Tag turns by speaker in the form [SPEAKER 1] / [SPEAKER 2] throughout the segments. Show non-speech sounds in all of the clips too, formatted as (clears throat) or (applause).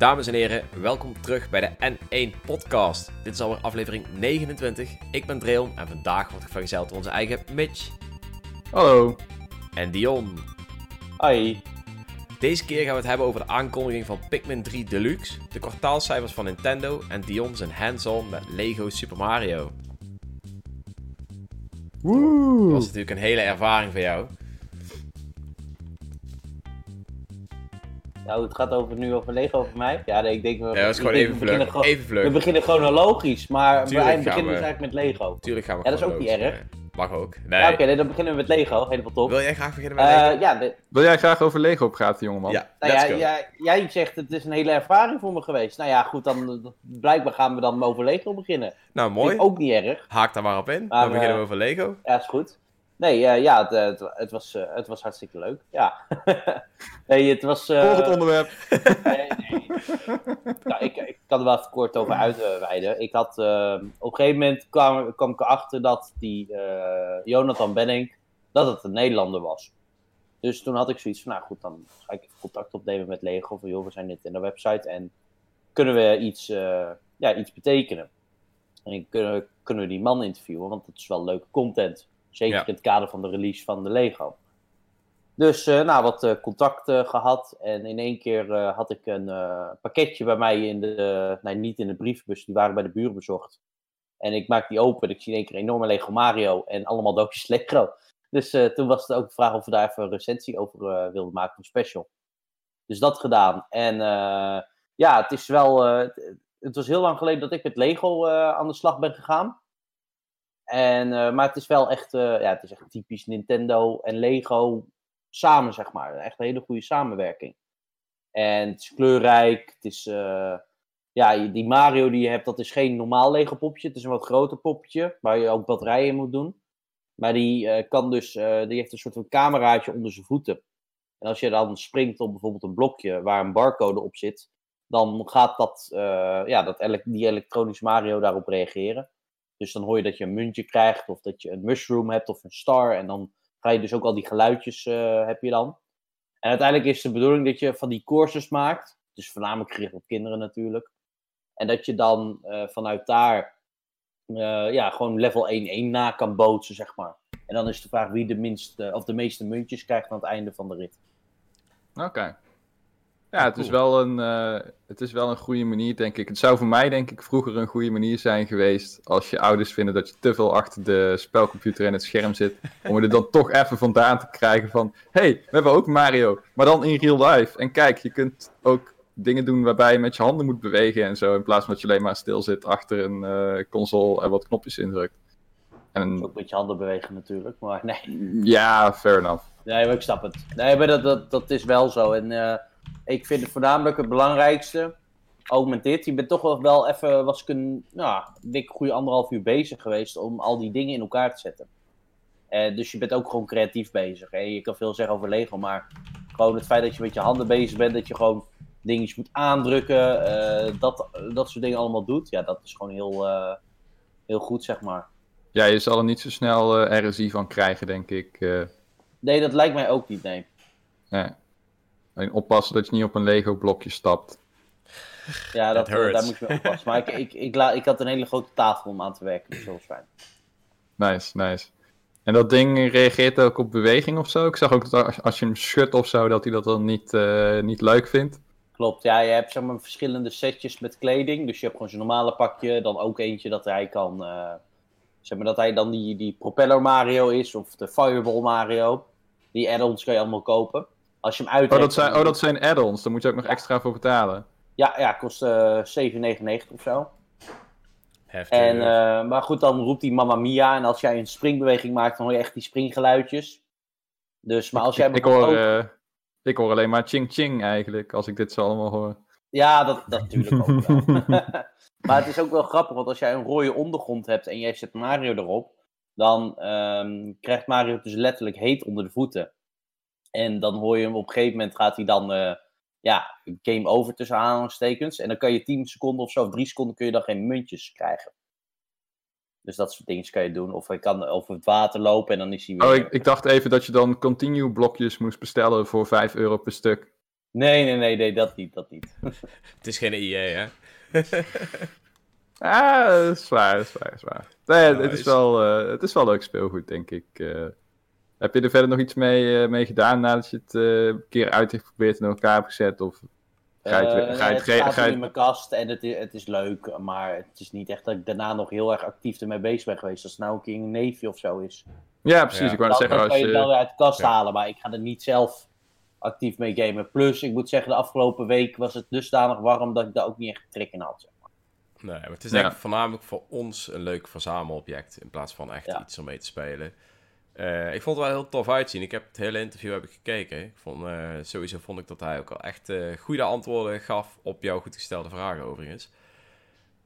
[SPEAKER 1] Dames en heren, welkom terug bij de N1 Podcast. Dit is alweer aflevering 29. Ik ben Dreon en vandaag word ik vergezeld door onze eigen Mitch
[SPEAKER 2] Hallo.
[SPEAKER 1] en Dion.
[SPEAKER 3] Hoi.
[SPEAKER 1] Deze keer gaan we het hebben over de aankondiging van Pikmin 3 Deluxe, de kwartaalcijfers van Nintendo en Dion zijn hands-on met Lego Super Mario. Dat
[SPEAKER 2] Woe.
[SPEAKER 1] was natuurlijk een hele ervaring voor jou.
[SPEAKER 3] Nou, het gaat over, nu over Lego over mij. Ja, nee, ik denk... We,
[SPEAKER 1] Ja, dat is gewoon even
[SPEAKER 3] we beginnen
[SPEAKER 1] vlug.
[SPEAKER 3] gewoon-
[SPEAKER 1] Even
[SPEAKER 3] We beginnen chronologisch, maar we
[SPEAKER 1] Tuurlijk
[SPEAKER 3] beginnen
[SPEAKER 1] we.
[SPEAKER 3] dus eigenlijk met Lego.
[SPEAKER 1] Tuurlijk gaan we
[SPEAKER 3] Ja, dat is ook niet erg.
[SPEAKER 1] Mag ook. Nee.
[SPEAKER 3] Ja, oké, dan beginnen we met Lego. Helemaal top.
[SPEAKER 1] Wil jij graag beginnen met Lego?
[SPEAKER 3] Eh, ja, de-
[SPEAKER 2] Wil jij graag over Lego praten, jongeman?
[SPEAKER 1] ja,
[SPEAKER 3] nou
[SPEAKER 1] let's
[SPEAKER 3] ja,
[SPEAKER 1] go.
[SPEAKER 3] ja, jij zegt het is een hele ervaring voor me geweest. Nou ja, goed, dan blijkbaar gaan we dan over Lego beginnen.
[SPEAKER 1] Nou, mooi.
[SPEAKER 3] ook niet erg.
[SPEAKER 1] Haak daar maar op in.
[SPEAKER 3] Maar,
[SPEAKER 1] Dan beginnen we
[SPEAKER 3] eh,
[SPEAKER 1] over Lego.
[SPEAKER 3] Ja, is goed. Nee, eh, ja, het, eh, het, het was, eh, het was hartstikke leuk. Ja. (laughs) nee, het was...
[SPEAKER 2] Volgend onderwerp. (laughs)
[SPEAKER 3] Nee, nee. nou, ik, ik kan er wel even kort over uitweiden. Ik had, eh, op een gegeven moment kwam, kwam ik erachter dat die Jonathan Benning, dat het een Nederlander was. Dus toen had ik zoiets van, nou goed, dan ga ik contact opnemen met Lego. Van joh, we zijn net in de website en kunnen we iets, ja, iets betekenen? En kunnen, kunnen we die man interviewen, want dat is wel leuke content. Zeker
[SPEAKER 1] Ja.
[SPEAKER 3] in het kader van de release van de Lego. Dus eh, nou, wat eh, contact eh, gehad. En in één keer had ik een pakketje bij mij in de. nee, niet in de brievenbus, die waren bij de buren bezorgd. En ik maak die open en ik zie in één keer een enorme Lego Mario en allemaal doosjes (laughs) Lego. Dus toen was het ook de vraag of we daar even een recensie over wilden maken, een special. Dus dat gedaan. En ja, het is wel. het, was heel lang geleden dat ik met Lego aan de slag ben gegaan. En, eh, maar het is wel echt, eh, ja, het is echt typisch Nintendo en Lego samen, zeg maar. Echt een hele goede samenwerking. En het is kleurrijk. Het is, eh, ja, die Mario die je hebt, dat is geen normaal Lego popje. Het is een wat groter popje, waar je ook batterijen in moet doen. Maar die kan dus, die heeft een soort van cameraatje onder zijn voeten. En als je dan springt op bijvoorbeeld een blokje waar een barcode op zit, dan gaat dat, ja, dat die elektronische Mario daarop reageren. Dus dan hoor je dat je een muntje krijgt, of dat je een mushroom hebt, of een star. En dan ga je dus ook al die geluidjes eh, heb je dan. En uiteindelijk is de bedoeling dat je van die courses maakt. Dus voornamelijk gericht op kinderen natuurlijk. En dat je dan eh, vanuit daar eh, ja, gewoon level 1-1 na kan bootsen, zeg maar. En dan is de vraag wie de, minste, of de meeste muntjes krijgt aan het einde van de rit.
[SPEAKER 2] Oké. Ja, het, is wel een, eh, het is wel een goede manier, denk ik. Het zou voor mij, denk ik, vroeger een goede manier zijn geweest. als je ouders vinden dat je te veel achter de spelcomputer en het scherm zit. om je er dan toch even vandaan te krijgen van. hey, we hebben ook Mario, maar dan in real life. En kijk, je kunt ook dingen doen waarbij je met je handen moet bewegen en zo. In plaats van dat je alleen maar stil zit achter een eh, console en wat knopjes indrukt. En
[SPEAKER 3] Ook met je handen bewegen natuurlijk, maar nee.
[SPEAKER 2] ja, fair enough.
[SPEAKER 3] Nee, maar ik snap het. Nee, maar dat, dat, dat is wel zo. En eh, ik vind het voornamelijk het belangrijkste, ook met dit, je bent toch wel, wel even, was ik een, nou, dik goede anderhalf uur bezig geweest om al die dingen in elkaar te zetten. Eh, dus je bent ook gewoon creatief bezig. Hè? Je kan veel zeggen over Lego, maar gewoon het feit dat je met je handen bezig bent, dat je gewoon dingetjes moet aandrukken, eh, dat, dat soort dingen allemaal doet, ja, dat is gewoon heel, eh, heel goed, zeg maar.
[SPEAKER 2] Ja, je zal er niet zo snel RSI van krijgen, denk ik.
[SPEAKER 3] Nee, dat lijkt mij ook niet, nee.
[SPEAKER 2] Ja. Alleen oppassen dat je niet op een Lego blokje stapt.
[SPEAKER 3] Ja, dat, eh, daar moet je mee oppassen. Maar ik, ik, ik, la- ik had een hele grote tafel om aan te werken, dus dat was fijn.
[SPEAKER 2] Nice, nice. En dat ding reageert ook op beweging of zo? Ik zag ook dat als- als je hem schudt of zo, dat hij dat dan niet, eh, niet leuk vindt.
[SPEAKER 3] Klopt, ja, je hebt zeg maar verschillende setjes met kleding. Dus je hebt gewoon zijn normale pakje, dan ook eentje dat hij kan, eh, zeg maar dat hij dan die, die propeller Mario is, of de Fireball Mario. Die add-ons kan je allemaal kopen. Als je hem uit
[SPEAKER 2] Oh, dat zijn, oh, dat zijn add-ons. Daar moet je ook nog extra voor betalen.
[SPEAKER 3] Ja, ja, kost eh 7,99 of zo.
[SPEAKER 1] Heftig.
[SPEAKER 3] En, eh, maar goed, dan roept hij Mamma Mia. En als jij een springbeweging maakt, dan hoor je echt die springgeluidjes. Dus, maar als jij
[SPEAKER 2] ik, hoor,
[SPEAKER 3] ook-
[SPEAKER 2] eh, ik hoor alleen maar ching ching eigenlijk, als ik dit zo allemaal hoor.
[SPEAKER 3] Ja, dat, dat natuurlijk ook wel. (laughs) maar het is ook wel grappig, want als jij een rode ondergrond hebt en jij zet Mario erop, dan ehm, krijgt Mario dus letterlijk heet onder de voeten. En dan hoor je hem op een gegeven moment gaat hij dan, eh, ja, game over tussen aanhalingstekens. En dan kan je 10 seconden of zo, of 3 seconden kun je dan geen muntjes krijgen. Dus dat soort dingen kan je doen. Of hij kan over het water lopen en dan is hij weer...
[SPEAKER 2] Oh, ik, ik dacht even dat je dan continue blokjes moest bestellen voor 5 euro per stuk.
[SPEAKER 3] Nee, nee, nee, nee, dat niet, dat niet. (laughs) (laughs)
[SPEAKER 1] Het is geen IE, hè? (laughs)
[SPEAKER 2] Ah, dat is waar, dat is waar, dat is waar. Nee, het, is wel, eh, het is wel leuk speelgoed, denk ik. eh. Heb je er verder nog iets mee, eh, mee gedaan nadat je het eh, een keer uit heeft geprobeerd en in elkaar hebt gezet? Of ga je het,
[SPEAKER 3] Eh,
[SPEAKER 2] ga je het,
[SPEAKER 3] het staat
[SPEAKER 2] ga je
[SPEAKER 3] in mijn kast en het is, het is leuk, maar het is niet echt dat ik daarna nog heel erg actief ermee bezig ben geweest. Als het nou een keer een neefje of zo is.
[SPEAKER 2] Ja, precies.
[SPEAKER 1] Ja.
[SPEAKER 2] Ik wou zeggen,
[SPEAKER 3] dan kan
[SPEAKER 2] als
[SPEAKER 3] je het wel uit de kast
[SPEAKER 1] Ja.
[SPEAKER 3] halen, maar ik ga er niet zelf actief mee gamen. Plus, ik moet zeggen, de afgelopen week was het dusdanig warm dat ik daar ook niet echt trek in had. zeg maar.
[SPEAKER 1] Nee, maar het is
[SPEAKER 2] Ja.
[SPEAKER 1] voornamelijk voor ons een leuk verzamelobject in plaats van echt
[SPEAKER 3] Ja.
[SPEAKER 1] iets om mee te spelen. Eh, ik vond het wel heel tof uitzien. Ik heb het hele interview heb ik gekeken. Ik vond, eh, sowieso vond ik dat hij ook al echt eh, goede antwoorden gaf op jouw goed gestelde vragen overigens.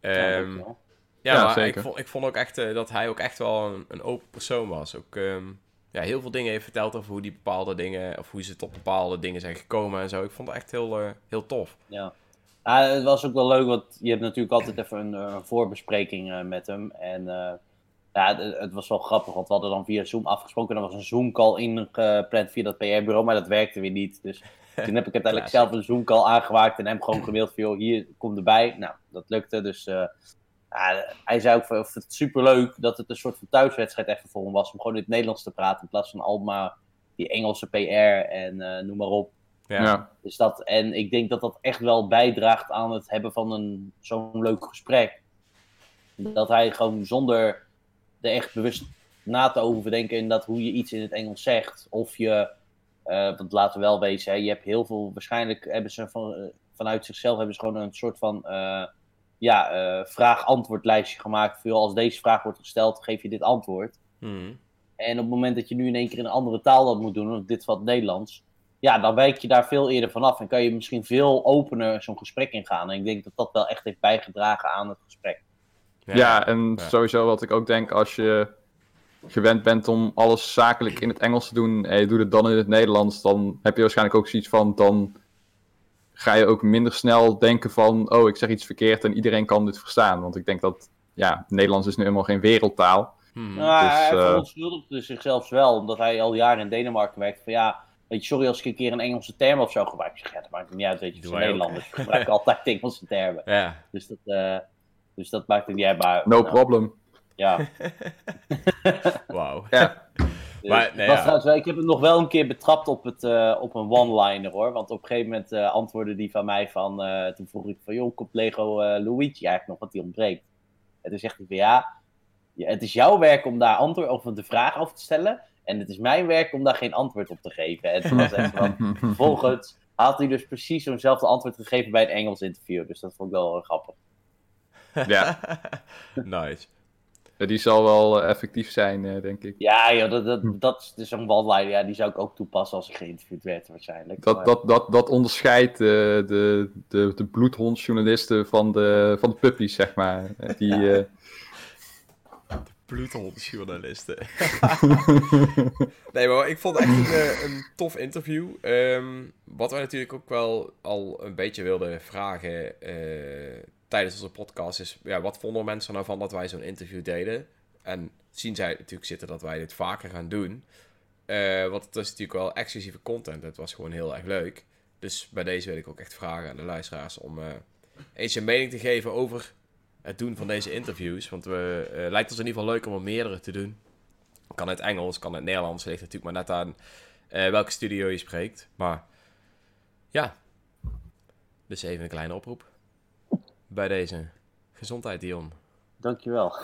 [SPEAKER 3] Ja,
[SPEAKER 1] Ehm,
[SPEAKER 3] dankjewel.
[SPEAKER 1] ja,
[SPEAKER 2] Ja,
[SPEAKER 1] maar
[SPEAKER 2] zeker.
[SPEAKER 1] Ik, vond, ik vond ook echt eh, dat hij ook echt wel een, een open persoon was. Ook ehm, ja, heel veel dingen heeft verteld over hoe die bepaalde dingen, of hoe ze tot bepaalde dingen zijn gekomen en zo. Ik vond het echt heel, eh, heel tof.
[SPEAKER 3] Ja. Ah, het was ook wel leuk, want je hebt natuurlijk altijd even een eh, voorbespreking eh, met hem. En eh, ja, het, was wel grappig, want we hadden dan via Zoom afgesproken. Er was een Zoom-call ingepland via dat PR-bureau, maar dat werkte weer niet. Dus (laughs) toen heb ik uiteindelijk zelf een Zoom-call aangemaakt en hem gewoon gemaild van, joh, hier, kom erbij. Nou, dat lukte, dus... eh, ja, hij zei ook van, of het superleuk dat het een soort van thuiswedstrijd even voor hem was. Om gewoon in het Nederlands te praten in plaats van allemaal die Engelse PR en eh, noem maar op.
[SPEAKER 1] Ja,
[SPEAKER 2] Ja.
[SPEAKER 3] Dus dat, en ik denk dat dat echt wel bijdraagt aan het hebben van een, zo'n leuk gesprek. Dat hij gewoon zonder er echt bewust na te overdenken in dat hoe je iets in het Engels zegt. Of je, eh, want laten we wel wezen, hè, je hebt heel veel, waarschijnlijk hebben ze van, eh, vanuit zichzelf hebben ze gewoon een soort van eh, ja, vraag-antwoordlijstje gemaakt. Voor, als deze vraag wordt gesteld, geef je dit antwoord.
[SPEAKER 1] Mhm.
[SPEAKER 3] En op het moment dat je nu in één keer in een andere taal dat moet doen, in dit het Nederlands, ja, dan wijk je daar veel eerder vanaf en kan je misschien veel opener zo'n gesprek ingaan. En ik denk dat dat wel echt heeft bijgedragen aan het gesprek.
[SPEAKER 2] Ja, en
[SPEAKER 1] Ja.
[SPEAKER 2] sowieso wat ik ook denk, als je gewend bent om alles zakelijk in het Engels te doen en je doet het dan in het Nederlands, dan heb je waarschijnlijk ook zoiets van, dan ga je ook minder snel denken van, oh, ik zeg iets verkeerd en iedereen kan dit verstaan. Want ik denk dat, ja, Nederlands is nu helemaal geen wereldtaal.
[SPEAKER 1] Mhm.
[SPEAKER 3] Nou,
[SPEAKER 2] Dus,
[SPEAKER 3] hij verontschuldigde zichzelf wel, omdat hij al jaren in Denemarken werkt. Van ja, weet je, sorry als ik een keer een Engelse term of zo gebruik. Ik zeg, ja, dat maakt niet uit, weet je, voor. Nederlanders. Ik gebruik altijd Engelse termen.
[SPEAKER 1] Ja,
[SPEAKER 3] Dus dat, eh, dus dat maakt het niet uit, maar...
[SPEAKER 2] No
[SPEAKER 3] nou,
[SPEAKER 2] problem.
[SPEAKER 3] Ja. (laughs)
[SPEAKER 1] wauw.
[SPEAKER 2] Ja.
[SPEAKER 3] Dus, (laughs)
[SPEAKER 1] Maar, nee,
[SPEAKER 3] was
[SPEAKER 1] ja.
[SPEAKER 3] trouwens wel- ik heb hem nog wel een keer betrapt op, het, eh, op een one-liner hoor. Want op een gegeven moment eh, antwoordde die van mij van. eh, toen vroeg ik van joh, komt Lego eh, Luigi eigenlijk nog, wat die ontbreekt? En toen zegt hij van ja, ja, het is jouw werk om daar antwoord of de vraag over te stellen. En het is mijn werk om daar geen antwoord op te geven. En toen was echt van, (laughs) vervolgens had hij dus precies zo'nzelfde antwoord gegeven bij een Engels interview. Dus dat vond ik wel grappig.
[SPEAKER 2] Ja. (laughs)
[SPEAKER 1] nice.
[SPEAKER 2] Die zal wel eh, effectief zijn, eh, denk ik.
[SPEAKER 3] Ja, joh, dat, dat, dat is dus een one-liner. Ja, die zou ik ook toepassen als ik geïnterviewd werd waarschijnlijk. Maar-
[SPEAKER 2] Dat, dat, dat, dat onderscheidt eh, de, de, de bloedhondjournalisten van de, van de puppies, zeg maar. Eh, Die,
[SPEAKER 3] Ja.
[SPEAKER 2] eh,
[SPEAKER 1] Bloedhondjournalisten. (laughs) nee, maar ik vond het echt een, een tof interview. Ehm, wat wij natuurlijk ook wel al een beetje wilden vragen eh, tijdens onze podcast is... Ja, wat vonden mensen nou van dat wij zo'n interview deden? En zien zij natuurlijk zitten dat wij dit vaker gaan doen. Eh want het is natuurlijk wel exclusieve content. Het was gewoon heel erg leuk. Dus bij deze wil ik ook echt vragen aan de luisteraars om eh, eens een mening te geven over het doen van deze interviews. Want we, eh, lijkt ons in ieder geval leuk om er meerdere te doen. Kan het Engels, kan het Nederlands. Ligt natuurlijk maar net aan welke studio je spreekt. Maar ja, dus even een kleine oproep bij deze. Gezondheid, Dion.
[SPEAKER 3] Dankjewel.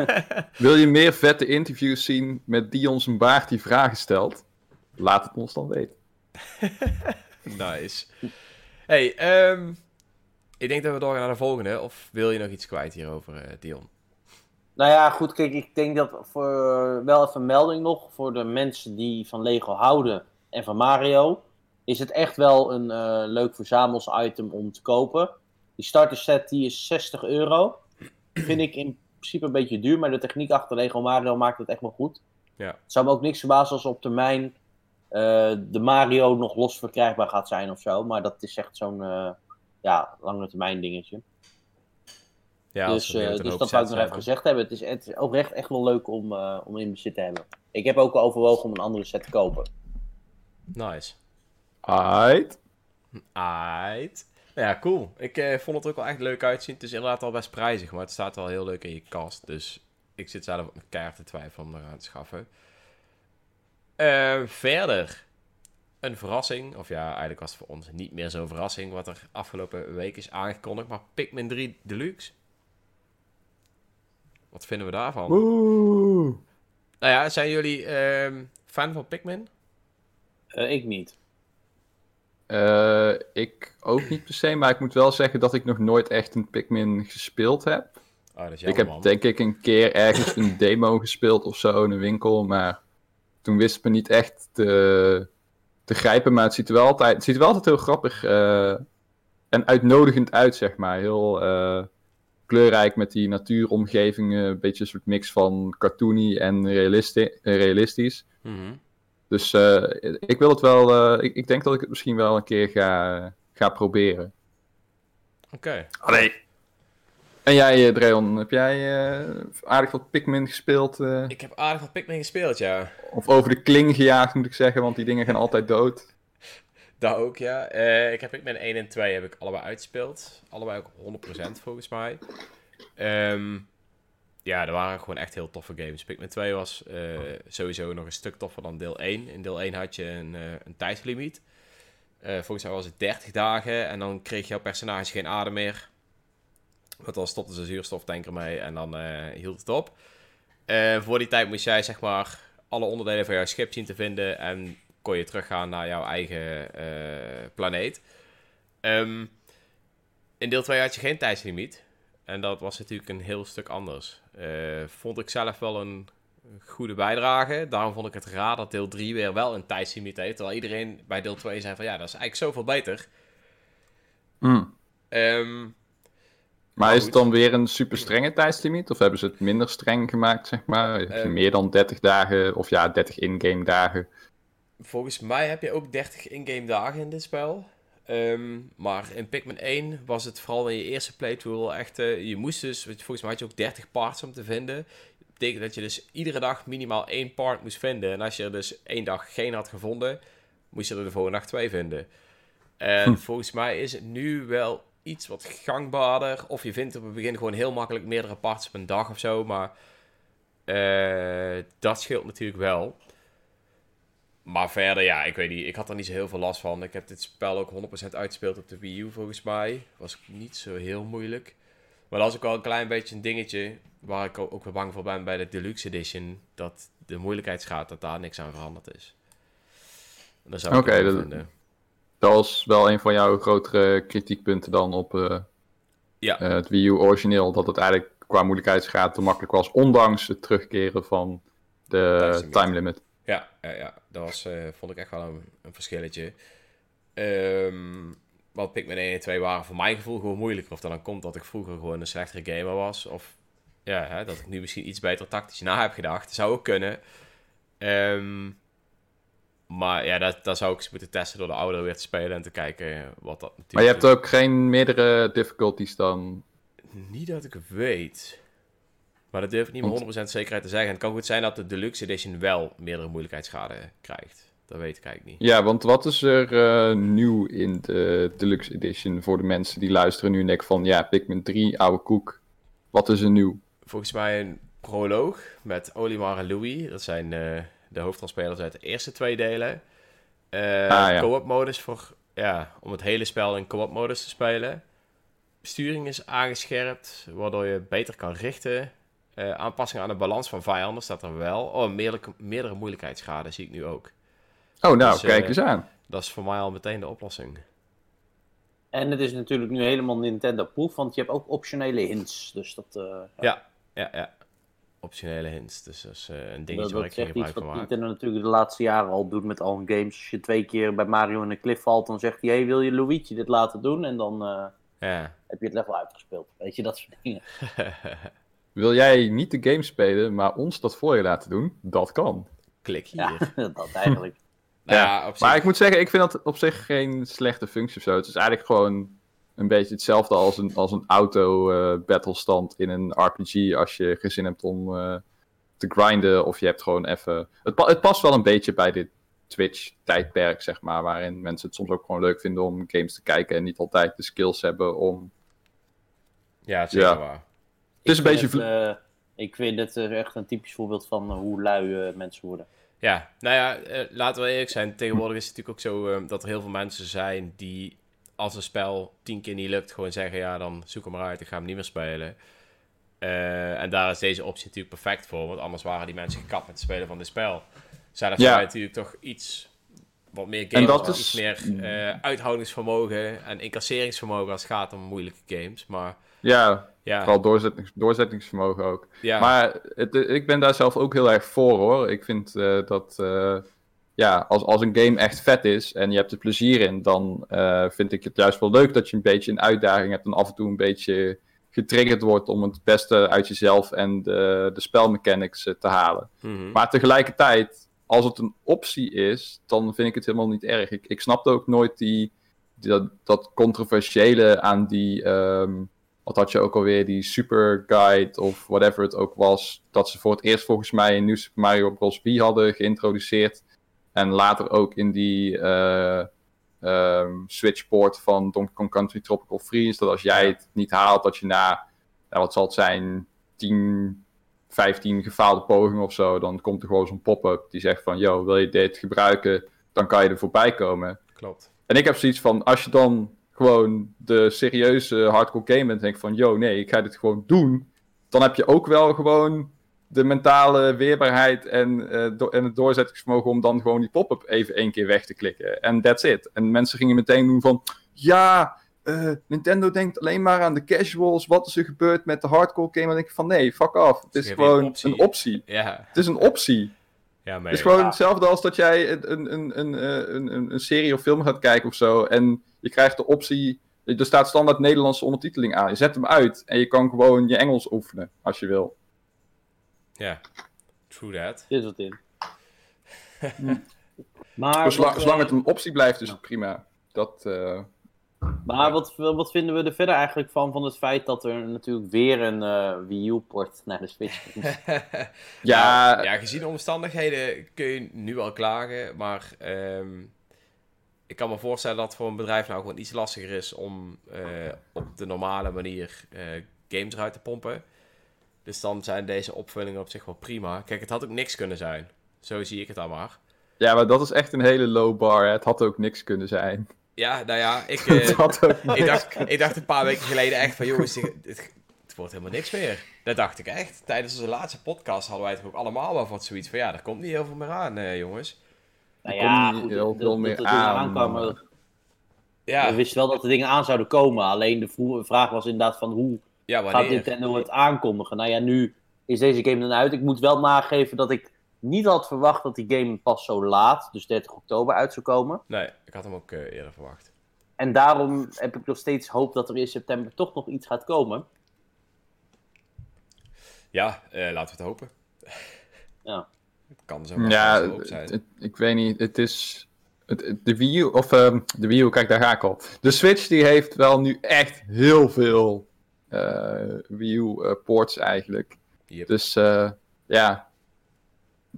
[SPEAKER 3] (laughs)
[SPEAKER 2] wil je meer vette interviews zien met Dion zijn baard die vragen stelt? Laat het ons dan weten. (laughs)
[SPEAKER 1] Nice. Hey, ehm, ik denk dat we doorgaan naar de volgende. Of wil je nog iets kwijt hierover, eh, Dion?
[SPEAKER 3] Nou ja, goed, kijk, ik denk dat voor wel even een melding nog voor de mensen die van Lego houden en van Mario, is het echt wel een eh, leuk verzamels-item om te kopen. Die starter set die is 60 euro. Vind ik in principe een beetje duur, maar de techniek achter Lego Mario maakt het echt wel goed.
[SPEAKER 1] Ja.
[SPEAKER 3] Het zou me ook niks verbazen als op termijn eh, de Mario nog los verkrijgbaar gaat zijn of zo, maar dat is echt zo'n eh, ja, lange termijn dingetje.
[SPEAKER 1] Ja,
[SPEAKER 3] dus eh, dus dat wou ik nog even gezegd hebben. Het is, het is oprecht echt wel leuk om, eh, om in bezit te hebben. Ik heb ook overwogen om een andere set te kopen.
[SPEAKER 1] Nice.
[SPEAKER 2] Aight.
[SPEAKER 1] Aight. Ja, cool. Ik eh, vond het er ook wel echt leuk uitzien. Het is inderdaad al best prijzig, maar het staat wel heel leuk in je kast. Dus ik zit zelf op mijn kaart te twijfelen om eraan te schaffen. Eh, verder. Een verrassing. Of ja, eigenlijk was het voor ons niet meer zo'n verrassing. Wat er afgelopen week is aangekondigd. Maar Pikmin 3 Deluxe. Wat vinden we daarvan?
[SPEAKER 2] Woe.
[SPEAKER 1] Nou ja, zijn jullie ehm, fan van Pikmin?
[SPEAKER 3] Eh, ik niet.
[SPEAKER 2] Eh, ik ook niet per se, maar ik moet wel zeggen dat ik nog nooit echt een Pikmin gespeeld heb.
[SPEAKER 1] Oh, dat is
[SPEAKER 2] ik
[SPEAKER 1] jammer,
[SPEAKER 2] heb
[SPEAKER 1] man.
[SPEAKER 2] denk ik een keer ergens een (laughs) demo gespeeld of zo in een winkel, maar toen wist het me niet echt te, te grijpen. Maar het ziet er wel altijd, het ziet er wel altijd heel grappig eh, en uitnodigend uit, zeg maar. Heel eh, kleurrijk met die natuuromgevingen, een beetje een soort mix van cartoony en realisti- realistisch. Dus eh, ik wil het wel, eh, ik, ik denk dat ik het misschien wel een keer ga, ga proberen.
[SPEAKER 1] Oké.
[SPEAKER 2] Allee. En jij, eh, Dreon, heb jij eh, aardig wat Pikmin gespeeld? eh,
[SPEAKER 1] Ik heb aardig wat Pikmin gespeeld, ja.
[SPEAKER 2] of over de kling gejaagd, moet ik zeggen, want die dingen gaan altijd dood.
[SPEAKER 1] Dat ook, ja. Eh, ik heb Pikmin 1 en 2 heb ik allebei uitgespeeld. Allebei ook 100% volgens mij. Ehm, ja, er waren gewoon echt heel toffe games. Pikmin 2 was eh, sowieso nog een stuk toffer dan deel 1. In deel 1 had je een, eh, een tijdslimiet. Eh, volgens mij was het 30 dagen en dan kreeg jouw personage geen adem meer. Want dan stopte zijn zuurstoftanker mee en dan hield het op. Voor die tijd moest jij zeg maar alle onderdelen van jouw schip zien te vinden en kon je teruggaan naar jouw eigen planeet. Ehm, in deel 2 had je geen tijdslimiet. En dat was natuurlijk een heel stuk anders. Eh, vond ik zelf wel een goede bijdrage. Daarom vond ik het raar dat deel 3 weer wel een tijdslimiet heeft. Terwijl iedereen bij deel 2 zei van ja, dat is eigenlijk zoveel beter.
[SPEAKER 2] Hmm.
[SPEAKER 1] Ehm,
[SPEAKER 2] Maar
[SPEAKER 1] Nou,
[SPEAKER 2] is het dan weer een super strenge tijdslimiet? Of hebben ze het minder streng gemaakt, zeg maar? Heb je
[SPEAKER 1] Eh,
[SPEAKER 2] meer dan 30 dagen, of ja, 30 in-game dagen?
[SPEAKER 1] Volgens mij heb je ook 30 in-game dagen in dit spel. Ehm, maar in Pikmin 1 was het vooral in je eerste playthrough wel echt... eh, je moest dus, volgens mij had je ook 30 parts om te vinden. Dat betekent dat je dus iedere dag minimaal één part moest vinden. En als je er dus één dag geen had gevonden, moest je er de volgende dag twee vinden. En
[SPEAKER 2] Hm.
[SPEAKER 1] volgens mij is het nu wel iets wat gangbaarder. Of je vindt op het begin gewoon heel makkelijk meerdere parts op een dag of zo. Maar eh, dat scheelt natuurlijk wel. Maar verder, ja, ik weet niet. Ik had er niet zo heel veel last van. Ik heb dit spel ook 100% uitgespeeld op de Wii U, volgens mij. Was niet zo heel moeilijk. Maar dat is ook wel een klein beetje een dingetje... waar ik ook weer bang voor ben bij de Deluxe Edition... dat de moeilijkheidsgraad, dat daar niks aan veranderd is. En dat zou ik
[SPEAKER 2] Oké,
[SPEAKER 1] wel
[SPEAKER 2] dat-
[SPEAKER 1] vinden.
[SPEAKER 2] Dat was wel een van jouw grotere kritiekpunten dan op eh,
[SPEAKER 1] Ja.
[SPEAKER 2] eh, het Wii U origineel. Dat het eigenlijk qua moeilijkheidsgraad te makkelijk was, ondanks het terugkeren van de time limit.
[SPEAKER 1] Ja, ja, ja. dat was, eh, vond ik echt wel een, een verschilletje. Ehm want Pikmin 1 en 2 waren voor mijn gevoel gewoon moeilijker. Of dat dan komt dat ik vroeger gewoon een slechtere gamer was. Of ja, hè, dat ik nu misschien iets beter tactisch na heb gedacht. Zou ook kunnen. Ehm, maar ja, dat, dat zou ik eens moeten testen door de ouder weer te spelen en te kijken wat dat natuurlijk...
[SPEAKER 2] Maar je hebt ook geen meerdere difficulties dan.
[SPEAKER 1] Niet dat ik weet. Maar dat durf ik niet met 100% zekerheid te zeggen. En het kan goed zijn dat de Deluxe Edition wel meerdere moeilijkheidsgraden krijgt. Dat weet ik eigenlijk niet.
[SPEAKER 2] Ja, want wat is er eh, nieuw in de Deluxe Edition voor de mensen die luisteren nu en denken van ja, Pikmin 3, oude koek. Wat is er nieuw?
[SPEAKER 1] volgens mij een proloog met Olimar en Louis. Dat zijn eh, de hoofdrolspelers uit de eerste twee delen. Eh
[SPEAKER 2] Ah, ja.
[SPEAKER 1] Co-op modus voor, ja, om het hele spel in co-op modus te spelen. Besturing is aangescherpt, waardoor je beter kan richten. Eh aanpassingen aan de balans van vijanden staat er wel. Oh, meerdere, meerdere moeilijkheidsgraden zie ik nu ook.
[SPEAKER 2] Oh, nou,
[SPEAKER 1] Dus, eh,
[SPEAKER 2] kijk eens aan.
[SPEAKER 1] Dat is voor mij al meteen de oplossing.
[SPEAKER 3] En het is natuurlijk nu helemaal Nintendo-proof, want je hebt ook optionele hints. Dus dat, eh,
[SPEAKER 1] Ja, ja, ja. Optionele hints. Dus dat is eh, een
[SPEAKER 3] dat,
[SPEAKER 1] dingetje waar
[SPEAKER 3] dat
[SPEAKER 1] ik geen gebruik van maak.
[SPEAKER 3] Nintendo natuurlijk de laatste jaren al doet met al hun games. Als je twee keer bij Mario in een cliff valt, dan zegt hij, hey, wil je Luigi dit laten doen? En dan eh,
[SPEAKER 1] Ja.
[SPEAKER 3] heb je het level uitgespeeld. Weet je, dat soort dingen. (laughs)
[SPEAKER 2] Wil jij niet de game spelen, maar ons dat voor je laten doen? Dat kan.
[SPEAKER 1] Klik hier.
[SPEAKER 3] Ja, (laughs) dat eigenlijk.
[SPEAKER 1] Nou (laughs)
[SPEAKER 2] Ja,
[SPEAKER 1] ja, op zich-
[SPEAKER 2] Maar ik moet zeggen, ik vind dat op zich geen slechte functie of zo. Het is eigenlijk gewoon een beetje hetzelfde als een, als een auto-battlestand in een RPG. Als je geen zin hebt om eh, te grinden of je hebt gewoon even... Het, pa- het past wel een beetje bij dit Twitch-tijdperk, zeg maar. Waarin mensen het soms ook gewoon leuk vinden om games te kijken en niet altijd de skills hebben om...
[SPEAKER 1] Ja, het is zeker
[SPEAKER 2] Ja.
[SPEAKER 1] waar.
[SPEAKER 2] Het is een
[SPEAKER 3] Ik
[SPEAKER 2] beetje...
[SPEAKER 3] vind
[SPEAKER 2] vl-
[SPEAKER 3] het, eh, ik vind het echt een typisch voorbeeld van eh, hoe lui eh, mensen worden.
[SPEAKER 1] Ja, nou ja, laten we eerlijk zijn. Tegenwoordig is het natuurlijk ook zo dat er heel veel mensen zijn die als een spel tien keer niet lukt, gewoon zeggen, ja, dan zoek hem maar uit, ik ga hem niet meer spelen. Eh, en daar is deze optie natuurlijk perfect voor, want anders waren die mensen gekapt met het spelen van dit spel. Zijn er
[SPEAKER 2] Ja.
[SPEAKER 1] natuurlijk toch iets, wat meer games,
[SPEAKER 2] dat
[SPEAKER 1] wat
[SPEAKER 2] is-
[SPEAKER 1] iets meer eh, uithoudingsvermogen en incasseringsvermogen als het gaat om moeilijke games. Maar
[SPEAKER 2] Ja,
[SPEAKER 1] ja,
[SPEAKER 2] vooral doorzettings, doorzettingsvermogen ook.
[SPEAKER 1] ja.
[SPEAKER 2] Maar het, ik ben daar zelf ook heel erg voor hoor. Ik vind eh, dat eh, ja, als, als een game echt vet is en je hebt er plezier in, dan eh, vind ik het juist wel leuk dat je een beetje een uitdaging hebt en af en toe een beetje getriggerd wordt om het beste uit jezelf en de, de spelmechanics te halen.
[SPEAKER 1] Mhm.
[SPEAKER 2] Maar tegelijkertijd, als het een optie is, dan vind ik het helemaal niet erg. Ik, ik snapte ook nooit die, die- dat, dat controversiële aan die. ehm, wat had je ook alweer? Die Super Guide of whatever het ook was. Dat ze voor het eerst volgens mij een nieuw Super Mario Bros. Wii hadden geïntroduceerd. En later ook in die ehm, Switch-port van Donkey Kong Country Tropical Freeze. Dat als jij het niet haalt, dat je na, nou, wat zal het zijn, 10, 15 gefaalde pogingen of zo, dan komt er gewoon zo'n pop-up die zegt van, yo, wil je dit gebruiken, dan kan je er voorbij komen.
[SPEAKER 1] Klopt.
[SPEAKER 2] En ik heb zoiets van, als je dan gewoon de serieuze hardcore game bent en denkt van, yo, nee, ik ga dit gewoon doen, dan heb je ook wel gewoon de mentale weerbaarheid en, do- en het doorzettingsvermogen om dan gewoon die pop-up even één keer weg te klikken. En that's it. En mensen gingen meteen doen van, ja, eh, Nintendo denkt alleen maar aan de casuals, wat is er gebeurd met de hardcore game? En dan denk ik van, nee, fuck off. Het is gewoon
[SPEAKER 1] optie.
[SPEAKER 2] een optie.
[SPEAKER 1] Ja,
[SPEAKER 2] Het is een optie.
[SPEAKER 1] Ja maar
[SPEAKER 2] Het is gewoon
[SPEAKER 3] Ja.
[SPEAKER 2] hetzelfde als dat jij een, een, een, een, eh, een, een, een serie of film gaat kijken of zo. En je krijgt de optie. Er staat standaard Nederlandse ondertiteling aan. Je zet hem uit en je kan gewoon je Engels oefenen als je wil.
[SPEAKER 1] ja. True that.
[SPEAKER 3] Dit is wat in. (laughs) maar
[SPEAKER 2] zolang
[SPEAKER 3] eh,
[SPEAKER 2] het een optie blijft, is het prima. Dat, eh,
[SPEAKER 3] Maar wat, wat vinden we er verder eigenlijk van, van het feit dat er natuurlijk weer een eh Wii U-port naar de Switch komt? (laughs)
[SPEAKER 2] ja,
[SPEAKER 1] Nou, ja, gezien de omstandigheden kun je nu wel klagen, maar ehm, ik kan me voorstellen dat het voor een bedrijf nou gewoon iets lastiger is om eh, op de normale manier eh, games eruit te pompen. Dus dan zijn deze opvullingen op zich wel prima. Kijk, het had ook niks kunnen zijn. Zo zie ik het dan maar.
[SPEAKER 2] ja, maar dat is echt een hele low bar. Hè. Het had ook niks kunnen zijn.
[SPEAKER 1] Ja, nou ja, ik, (laughs) eh, ik, dacht, ik dacht een paar weken geleden echt van, jongens, dit, dit- het wordt helemaal niks meer. Dat dacht ik echt. Tijdens onze laatste podcast hadden wij het ook allemaal wel wat zoiets van, ja, er komt niet heel veel meer aan, eh, jongens.
[SPEAKER 3] nou
[SPEAKER 2] Er
[SPEAKER 3] ja,
[SPEAKER 2] komt niet
[SPEAKER 3] goed,
[SPEAKER 2] heel veel meer
[SPEAKER 3] er
[SPEAKER 2] aan,
[SPEAKER 1] Ja,
[SPEAKER 3] We wisten wel dat er dingen aan zouden komen. Alleen de vraag was inderdaad van hoe
[SPEAKER 1] ja
[SPEAKER 3] gaat? Nintendo het aankondigen? Nou ja, nu is deze game dan uit. Ik moet wel nageven dat ik niet had verwacht dat die game pas zo laat, dus 30 oktober, uit zou komen.
[SPEAKER 1] Nee, ik had hem ook eh, eerder verwacht.
[SPEAKER 3] En daarom heb ik nog steeds hoop dat er in september toch nog iets gaat komen.
[SPEAKER 1] Ja, eh, laten we het hopen.
[SPEAKER 3] Ja.
[SPEAKER 1] Het kan zo maar
[SPEAKER 2] Ja,
[SPEAKER 1] zo zijn.
[SPEAKER 2] het- ik weet niet. Het is. Het, de Wii U, of ehm, de Wii U, kijk, daar ga ik al. De Switch die heeft wel nu echt heel veel eh, Wii U eh, ports eigenlijk.
[SPEAKER 1] Yep.
[SPEAKER 2] Dus eh, ja,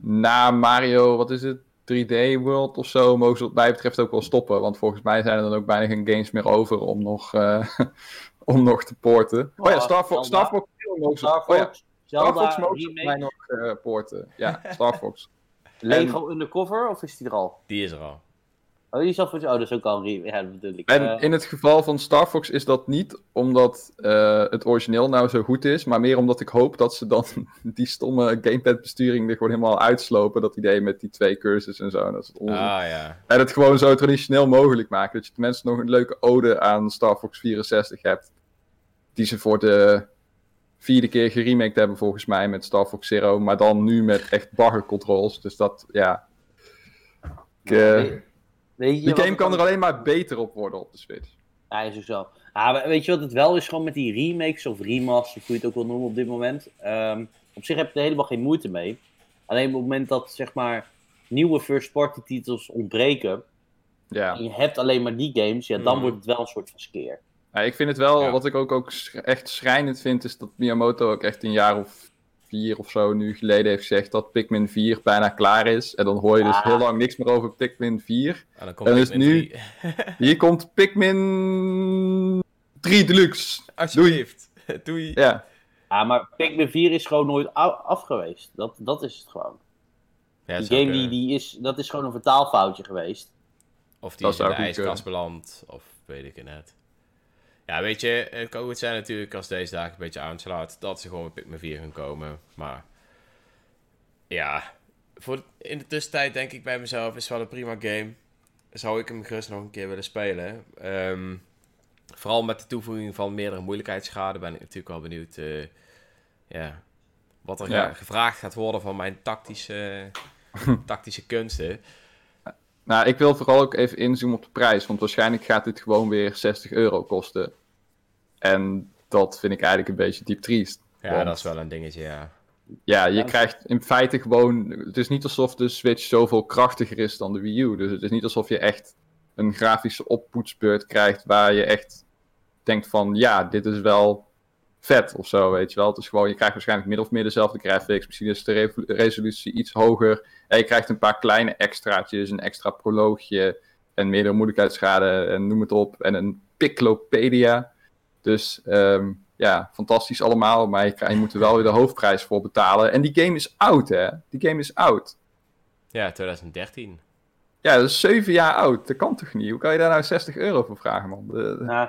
[SPEAKER 2] na Mario, wat is het? 3D World of zo, mogen ze wat mij betreft ook wel stoppen. Want volgens mij zijn er dan ook bijna geen games meer over om nog, eh, (laughs) om nog te porten. Oh ja,
[SPEAKER 3] Oh,
[SPEAKER 2] Star Fox. Star Fox mogen ze,
[SPEAKER 3] Star
[SPEAKER 2] oh ja,
[SPEAKER 3] Fox,
[SPEAKER 2] Star
[SPEAKER 3] Zelda,
[SPEAKER 2] Fox mogen ze
[SPEAKER 3] remake,
[SPEAKER 2] mij nog eh, porten. Ja, Star Fox. (laughs)
[SPEAKER 3] Lego Undercover, of is die er al?
[SPEAKER 1] Die is er al.
[SPEAKER 3] Oh, die voor... Oh, dat is ook al een remake. Ja, dat bedoel ik.
[SPEAKER 2] En
[SPEAKER 3] Eh,
[SPEAKER 2] in het geval van Star Fox is dat niet omdat eh, het origineel nou zo goed is, maar meer omdat ik hoop dat ze dan (laughs) die stomme gamepad-besturing er gewoon helemaal uitslopen. Dat idee met die twee cursus en zo. Dat is onzin.
[SPEAKER 1] Ah ja.
[SPEAKER 2] En het gewoon zo traditioneel mogelijk maken. Dat je tenminste nog een leuke ode aan Star Fox 64 hebt. Die ze voor de vierde keer geremaked hebben volgens mij met Star Fox Zero. Maar dan nu met echt bagger controls. Dus dat, ja. Ik, eh,
[SPEAKER 3] weet- je
[SPEAKER 2] die game kan
[SPEAKER 3] dan-
[SPEAKER 2] er alleen maar beter op worden op de Switch.
[SPEAKER 3] Ja, is ook zo. Ah, weet je wat het wel is? Gewoon met die remakes of remasters, hoe je het ook wil noemen op dit moment. Ehm, op zich heb je er helemaal geen moeite mee. Alleen op het moment dat, zeg maar, nieuwe first-party titels ontbreken...
[SPEAKER 2] Ja.
[SPEAKER 3] en je hebt alleen maar die games, ja, dan
[SPEAKER 1] Mhm.
[SPEAKER 3] wordt het wel een soort van skeer.
[SPEAKER 2] Ja, ik vind het wel,
[SPEAKER 1] Ja.
[SPEAKER 2] wat ik ook, ook echt schrijnend vind, is dat Miyamoto ook echt een jaar of vier of zo nu geleden heeft gezegd dat Pikmin 4 bijna klaar is. En dan hoor je dus
[SPEAKER 3] Ah.
[SPEAKER 2] heel lang niks meer over Pikmin 4.
[SPEAKER 1] En dan komt
[SPEAKER 2] En dus
[SPEAKER 1] Pikmin
[SPEAKER 2] nu-
[SPEAKER 1] 3. (laughs)
[SPEAKER 2] Hier komt Pikmin 3 Deluxe.
[SPEAKER 1] Alsjeblieft. (laughs) Doei.
[SPEAKER 2] Ja,
[SPEAKER 3] Ja, maar Pikmin 4 is gewoon nooit af geweest. Dat, dat is het gewoon.
[SPEAKER 1] Ja,
[SPEAKER 3] Die game die,
[SPEAKER 1] kunnen.
[SPEAKER 3] die is, dat is gewoon een vertaalfoutje geweest.
[SPEAKER 1] Of die
[SPEAKER 2] Dat
[SPEAKER 1] is in de ijskast beland, of weet ik het net. Ja, weet je, het kan goed zijn natuurlijk als deze dagen een beetje aanslaat, dat ze gewoon met Pikmin 4 gaan komen. Maar ja, voor de- in de tussentijd denk ik bij mezelf, is wel een prima game. Zou ik hem gerust nog een keer willen spelen. Ehm, vooral met de toevoeging van meerdere moeilijkheidsgraden ben ik natuurlijk wel benieuwd eh, ja, wat er
[SPEAKER 2] Ja.
[SPEAKER 1] ga- gevraagd gaat worden van mijn tactische, (laughs) tactische kunsten.
[SPEAKER 2] Nou ik wil vooral ook even inzoomen op de prijs, want waarschijnlijk gaat dit gewoon weer 60 euro kosten. En dat vind ik eigenlijk een beetje diep triest.
[SPEAKER 1] Ja,
[SPEAKER 2] Want-
[SPEAKER 1] dat is wel een dingetje, ja.
[SPEAKER 2] Ja, je
[SPEAKER 3] Ja.
[SPEAKER 2] krijgt in feite gewoon. Het is niet alsof de Switch zoveel krachtiger is dan de Wii U. Dus het is niet alsof je echt een grafische oppoetsbeurt krijgt waar je echt denkt van ja, dit is wel vet of zo, weet je wel. Het is gewoon, je krijgt waarschijnlijk min of meer dezelfde graphics. Misschien is de resolutie iets hoger. En je krijgt een paar kleine extraatjes, een extra proloogje en meerdere moeilijkheidsgraden en noem het op. En een Piclopedia. Dus ehm, ja, fantastisch allemaal, maar je, moet er wel weer de hoofdprijs voor betalen. En die game is oud, hè? Die game is oud.
[SPEAKER 1] Ja, 2013.
[SPEAKER 2] Ja, dat is zeven jaar oud. Dat kan toch niet? Hoe kan je daar nou 60 euro voor vragen, man? De- de-
[SPEAKER 3] Nou,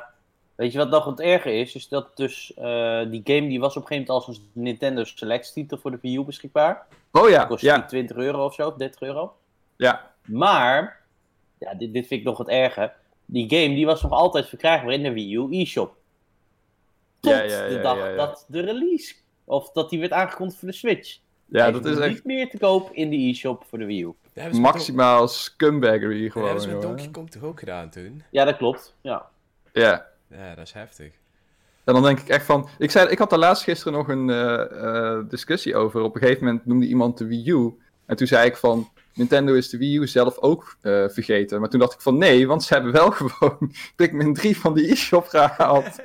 [SPEAKER 3] weet je wat nog het erger is? Is dat dus eh, die game die was op een gegeven moment als een Nintendo Select titel voor de Wii U beschikbaar.
[SPEAKER 2] Oh ja,
[SPEAKER 3] Kost
[SPEAKER 2] ja,
[SPEAKER 3] die 20 euro of zo, of 30 euro.
[SPEAKER 2] ja.
[SPEAKER 3] Maar, ja, dit, dit vind ik nog het erge. Die game die was nog altijd verkrijgbaar in de Wii U e-shop. Tot
[SPEAKER 2] Ja, ja,
[SPEAKER 3] de
[SPEAKER 2] ja,
[SPEAKER 3] dag
[SPEAKER 2] ja, ja.
[SPEAKER 3] dat de release, of dat die werd aangekondigd voor de Switch.
[SPEAKER 2] Ja, dat
[SPEAKER 3] is niet
[SPEAKER 2] echt
[SPEAKER 3] meer te koop in de e-shop voor de Wii U.
[SPEAKER 1] Dat
[SPEAKER 2] maximaal scumbaggery
[SPEAKER 1] dat
[SPEAKER 2] gewoon.
[SPEAKER 1] hebben ze met. Donkey Kong toch ook gedaan toen?
[SPEAKER 3] Ja, dat klopt. Ja.
[SPEAKER 2] Ja.
[SPEAKER 1] Ja, dat is heftig.
[SPEAKER 2] En dan denk ik echt van. Ik, zei, ik had daar laatst gisteren nog een eh, eh, discussie over. Op een gegeven moment noemde iemand de Wii U. En toen zei ik van. Nintendo is de Wii U zelf ook eh, vergeten. Maar toen dacht ik van nee, want ze hebben wel (laughs) gewoon Pikmin 3 van die e-shop gehaald. (laughs)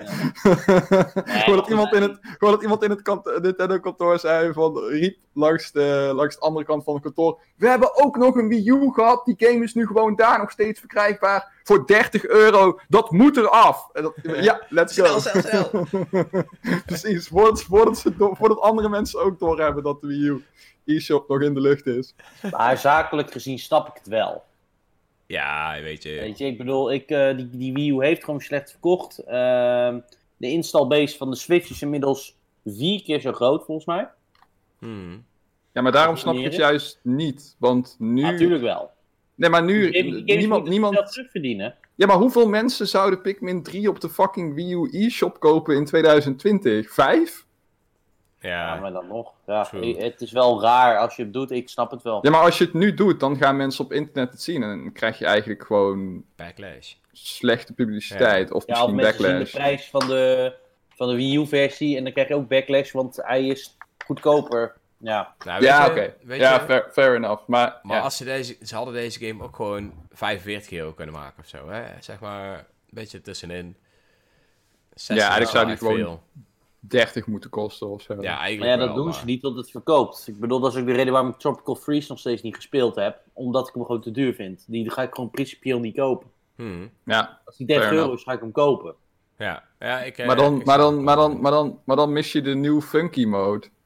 [SPEAKER 2] gewoon, dat iemand in het, gewoon dat iemand in het kant- Nintendo kantoor zei van, riep langs de, langs de andere kant van het kantoor. We hebben ook nog een Wii U gehad. Die game is nu gewoon daar nog steeds verkrijgbaar. Voor 30 euro. Dat moet eraf. En dat, ja, let's go.
[SPEAKER 1] Snel, snel, snel. (laughs)
[SPEAKER 2] Precies, voordat, voordat, ze door- voordat andere mensen ook doorhebben dat de Wii U e-shop nog in de lucht is.
[SPEAKER 3] Maar zakelijk gezien snap ik het wel.
[SPEAKER 1] Ja, weet je.
[SPEAKER 3] Weet je, ik bedoel, ik, eh, die, die Wii U heeft gewoon slecht verkocht. Ehm, de installbase van de Switch is inmiddels vier keer zo groot, volgens mij.
[SPEAKER 1] Hmm.
[SPEAKER 2] Ja, maar daarom snap ik het juist niet. Want nu...
[SPEAKER 3] Natuurlijk wel.
[SPEAKER 2] Nee, maar nu...
[SPEAKER 3] Games
[SPEAKER 2] niemand, niemand...
[SPEAKER 3] zelf terugverdienen.
[SPEAKER 2] Ja, maar hoeveel mensen zouden Pikmin 3 op de fucking Wii U e-shop kopen in 2020? Vijf?
[SPEAKER 3] Ja,
[SPEAKER 1] Ja,
[SPEAKER 3] maar dan nog. Ja,
[SPEAKER 1] True.
[SPEAKER 3] het is wel raar als je het doet. Ik snap het wel.
[SPEAKER 2] Ja, maar als je het nu doet, dan gaan mensen op internet het zien. En dan krijg je eigenlijk gewoon
[SPEAKER 1] backlash.
[SPEAKER 2] slechte publiciteit. Of
[SPEAKER 3] Ja, of
[SPEAKER 2] misschien
[SPEAKER 3] mensen zien de prijs van de, van de Wii U-versie en dan krijg je ook backlash, want hij is goedkoper. Ja,
[SPEAKER 1] Nou,
[SPEAKER 2] Ja, oké. Ja, fair, fair enough. Maar,
[SPEAKER 1] Maar
[SPEAKER 2] ja.
[SPEAKER 1] als ze deze... Ze hadden deze game ook gewoon 45 euro kunnen maken of zo, hè? Zeg maar, een beetje tussenin. 60
[SPEAKER 2] Ja, eigenlijk zou die gewoon-
[SPEAKER 1] veel.
[SPEAKER 2] 30 moeten kosten of zo.
[SPEAKER 1] Ja,
[SPEAKER 3] maar
[SPEAKER 1] eigenlijk
[SPEAKER 3] ja dat
[SPEAKER 1] wel,
[SPEAKER 3] doen
[SPEAKER 1] maar-
[SPEAKER 3] ze niet, want het verkoopt. Ik bedoel, dat is ook de reden waarom ik Tropical Freeze nog steeds niet gespeeld heb. Omdat ik hem gewoon te duur vind. Die ga ik gewoon principieel niet kopen.
[SPEAKER 1] Hmm.
[SPEAKER 2] Ja,
[SPEAKER 3] Als die 30
[SPEAKER 2] Fair
[SPEAKER 3] euro is, ga ik hem kopen.
[SPEAKER 1] Ja, ja ik... eh,
[SPEAKER 2] maar dan,
[SPEAKER 1] ik
[SPEAKER 2] maar, dan, maar, dan, maar, dan, maar dan mis je de nieuw funky mode. (laughs)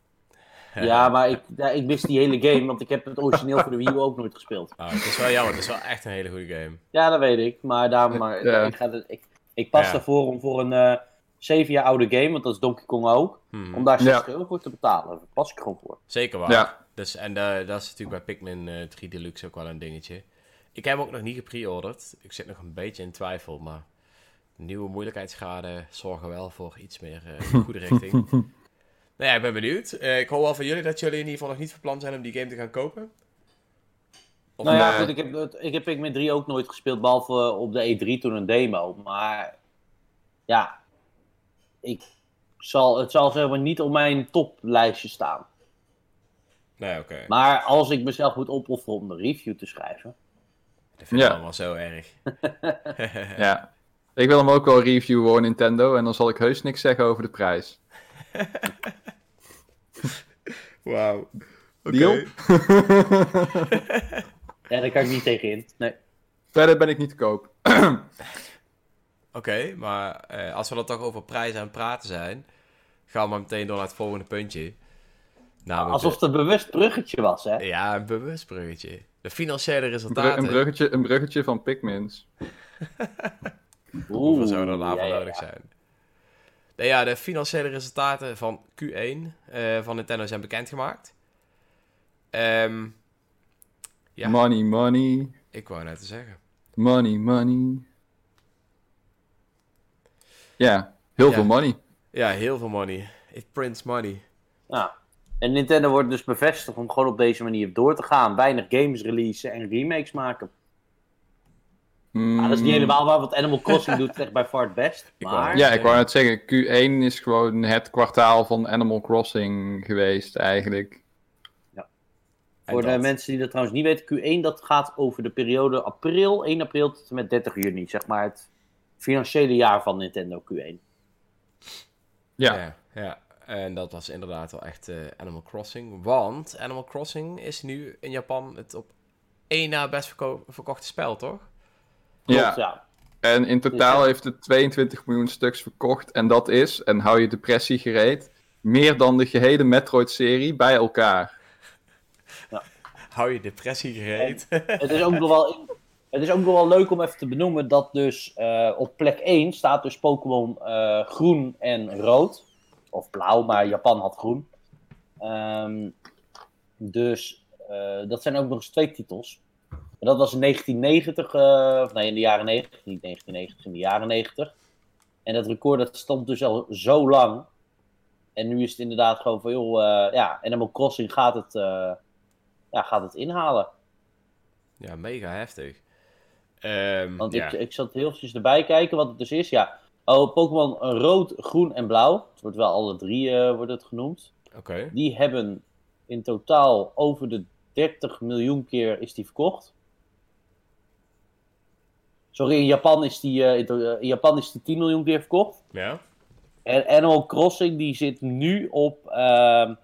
[SPEAKER 3] Ja, maar ik, ja, ik mis die hele game, want ik heb het origineel voor de Wii U ook nooit gespeeld.
[SPEAKER 1] Oh, het is wel jammer, het is wel echt een hele goede game.
[SPEAKER 3] Ja, dat weet ik. Maar daarom, (laughs) maar,
[SPEAKER 2] Ja.
[SPEAKER 3] ik, ga het, ik, ik pas
[SPEAKER 1] Ja.
[SPEAKER 3] ervoor om voor een eh 7 jaar oude game, want dat is Donkey Kong ook,
[SPEAKER 1] Hmm.
[SPEAKER 3] om daar
[SPEAKER 2] Ja.
[SPEAKER 3] 60 euro voor te betalen. Daar pas ik gewoon voor.
[SPEAKER 1] Zeker waar.
[SPEAKER 2] Ja.
[SPEAKER 1] Dus, en eh, dat is natuurlijk bij Pikmin eh 3 Deluxe ook wel een dingetje. Ik heb hem ook nog niet gepreorderd. Ik zit nog een beetje in twijfel, maar nieuwe moeilijkheidsgraden zorgen wel voor iets meer eh, in (laughs) de goede richting. nou ja, ik ben benieuwd. Eh, ik hoor wel van jullie dat jullie in ieder geval nog niet van plan zijn om die game te gaan kopen. Of
[SPEAKER 3] nou ja, goed, ik heb, het- ik heb Pikmin 3 ook nooit gespeeld, behalve eh, op de E3 toen een demo. Maar ja, ik zal, het zal zeg maar niet op mijn toplijstje staan.
[SPEAKER 1] Nee, oké.
[SPEAKER 3] Maar als ik mezelf moet opofferen om een review te schrijven,
[SPEAKER 1] Dat vind ik
[SPEAKER 2] Ja.
[SPEAKER 1] allemaal zo erg. (laughs)
[SPEAKER 2] Ja. Ik wil hem ook wel reviewen hoor, Nintendo. En dan zal ik heus niks zeggen over de prijs. (laughs)
[SPEAKER 1] Wauw.
[SPEAKER 2] Deal?
[SPEAKER 3] Ja, daar kan ik niet tegen in. Nee.
[SPEAKER 2] Verder ben ik niet te koop. (clears throat)
[SPEAKER 1] Oké, maar eh, als we dan toch over prijzen aan het praten zijn, gaan we maar meteen door naar het volgende puntje. Namelijk
[SPEAKER 3] Alsof het een bewust bruggetje was, hè?
[SPEAKER 1] ja, een bewust bruggetje. De financiële resultaten.
[SPEAKER 2] een, bruggetje, een bruggetje van Pikmins. (laughs)
[SPEAKER 1] Hoeveel zouden er daarvoor
[SPEAKER 3] ja,
[SPEAKER 1] nodig
[SPEAKER 3] ja.
[SPEAKER 1] zijn? Nee, ja, de financiële resultaten van Q1 eh, van Nintendo zijn bekendgemaakt. Ehm Ja.
[SPEAKER 2] Money, money.
[SPEAKER 1] ik wou net te zeggen.
[SPEAKER 2] Money, money. Ja, heel
[SPEAKER 1] Ja.
[SPEAKER 2] veel money.
[SPEAKER 1] Ja, heel veel money. It prints money.
[SPEAKER 3] Nou, en Nintendo wordt dus bevestigd om gewoon op deze manier door te gaan. Weinig games releasen en remakes maken.
[SPEAKER 2] Mm,
[SPEAKER 3] Nou, dat is niet helemaal waar, want Animal Crossing doet het echt bij far het best. Maar
[SPEAKER 2] Ja, ik wou net zeggen, Q1 is gewoon het kwartaal van Animal Crossing geweest eigenlijk.
[SPEAKER 1] En
[SPEAKER 3] voor de mensen die dat trouwens niet weten, Q1 dat gaat over de periode april, 1 april tot en met 30 juni. Zeg maar het financiële jaar van Nintendo Q1.
[SPEAKER 2] Ja,
[SPEAKER 1] Ja, ja. En dat was inderdaad wel echt eh, Animal Crossing. Want Animal Crossing is nu in Japan het op één na best verko- verkochte spel, toch?
[SPEAKER 3] Klopt,
[SPEAKER 2] ja.
[SPEAKER 3] ja.
[SPEAKER 2] En in totaal
[SPEAKER 3] Ja.
[SPEAKER 2] heeft het 22 miljoen stuks verkocht. En dat is, en hou je depressie gereed, meer dan de gehele Metroid-serie bij elkaar.
[SPEAKER 1] Hou je depressie gereed.
[SPEAKER 3] Het is ook nog wel, het is ook nog wel leuk om even te benoemen dat dus eh, op plek 1 staat dus Pokémon eh, groen en rood. Of blauw, maar Japan had groen. Ehm, dus eh, dat zijn ook nog eens twee titels. En dat was in 1990, eh, of nee, in de jaren 90, niet 1990, in de jaren 90. En dat record dat stond dus al zo lang. En nu is het inderdaad gewoon van, joh, ja, Animal Crossing gaat het, ja, gaat het inhalen.
[SPEAKER 1] ja, mega heftig. Ehm,
[SPEAKER 3] Want
[SPEAKER 1] ja.
[SPEAKER 3] ik, ik zat heel eventjes erbij kijken wat het dus is. Ja, oh, Pokémon rood, groen en blauw. Het wordt wel alle drie eh, wordt het genoemd.
[SPEAKER 1] Oké.
[SPEAKER 3] Die hebben in totaal over de 30 miljoen keer is die verkocht. Sorry, in Japan is die, eh, in, eh, in Japan is die 10 miljoen keer verkocht.
[SPEAKER 1] Ja.
[SPEAKER 3] En Animal Crossing die zit nu op. ehm,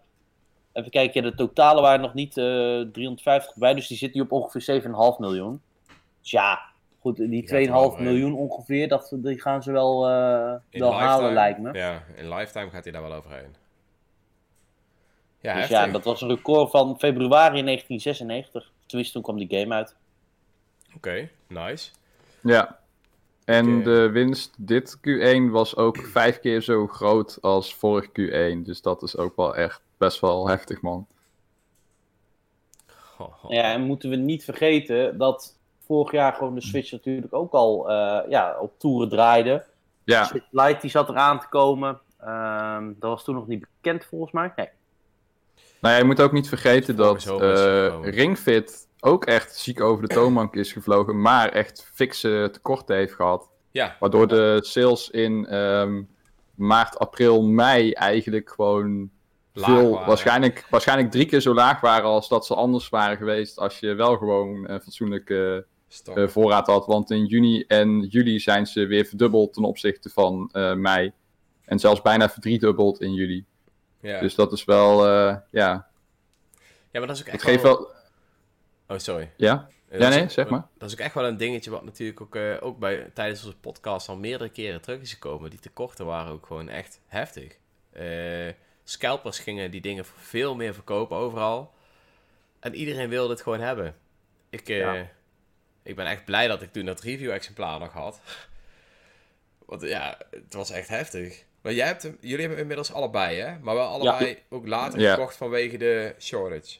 [SPEAKER 3] even kijken, de totale waren nog niet eh 350 bij, dus die zit nu op ongeveer 7,5 miljoen. Dus ja, goed, die
[SPEAKER 1] gaat
[SPEAKER 3] 2,5
[SPEAKER 1] wel, eh,
[SPEAKER 3] miljoen ongeveer, dat, die gaan ze wel, eh, wel halen, lijkt me.
[SPEAKER 1] Ja, in lifetime gaat hij daar wel overheen. Ja,
[SPEAKER 3] dus
[SPEAKER 1] heftig.
[SPEAKER 3] ja, dat was een record van februari 1996. Tenminste, toen kwam die game uit.
[SPEAKER 1] Oké, nice.
[SPEAKER 2] Ja. En de winst dit Q1 was ook (clears throat) vijf keer zo groot als vorig Q1. Dus dat is ook wel echt best wel heftig, man.
[SPEAKER 3] Ja, en moeten we niet vergeten dat vorig jaar gewoon de Switch natuurlijk ook al eh, ja, op toeren draaide.
[SPEAKER 2] Ja,
[SPEAKER 3] Switch Lite die zat eraan te komen. Ehm, dat was toen nog niet bekend volgens mij. Nee.
[SPEAKER 2] nou ja, je moet ook niet vergeten dat eh,
[SPEAKER 1] gekomen.
[SPEAKER 2] Ringfit ook echt ziek over de toonbank is gevlogen, maar echt fikse tekorten heeft gehad.
[SPEAKER 1] Ja,
[SPEAKER 2] Waardoor de sales in ehm, maart, april, mei eigenlijk gewoon
[SPEAKER 1] Laag
[SPEAKER 2] veel,
[SPEAKER 1] waren.
[SPEAKER 2] waarschijnlijk, waarschijnlijk drie keer zo laag waren als dat ze anders waren geweest als je wel gewoon een fatsoenlijke eh, voorraad had. Want in juni en juli zijn ze weer verdubbeld ten opzichte van eh, mei. En zelfs bijna verdriedubbeld in juli.
[SPEAKER 1] ja.
[SPEAKER 2] Dus dat is wel, eh, ja,
[SPEAKER 1] ja, maar dat is ook
[SPEAKER 2] het
[SPEAKER 1] echt
[SPEAKER 2] geeft
[SPEAKER 1] wel...
[SPEAKER 2] wel,
[SPEAKER 1] Oh, sorry.
[SPEAKER 2] ja, Ja, nee, zeg maar.
[SPEAKER 1] Dat is ook echt wel een dingetje wat natuurlijk ook, ook bij, tijdens onze podcast al meerdere keren terug is gekomen. Die tekorten waren ook gewoon echt heftig. Eh, scalpers gingen die dingen veel meer verkopen overal. En iedereen wilde het gewoon hebben. Ik,
[SPEAKER 3] Ja.
[SPEAKER 1] Ik ben echt blij dat ik toen dat review-exemplaar nog had. Want ja, het was echt heftig. Maar jij hebt hem, jullie hebben hem inmiddels allebei, hè? Maar wel allebei ook later
[SPEAKER 2] Ja.
[SPEAKER 1] gekocht vanwege de shortage.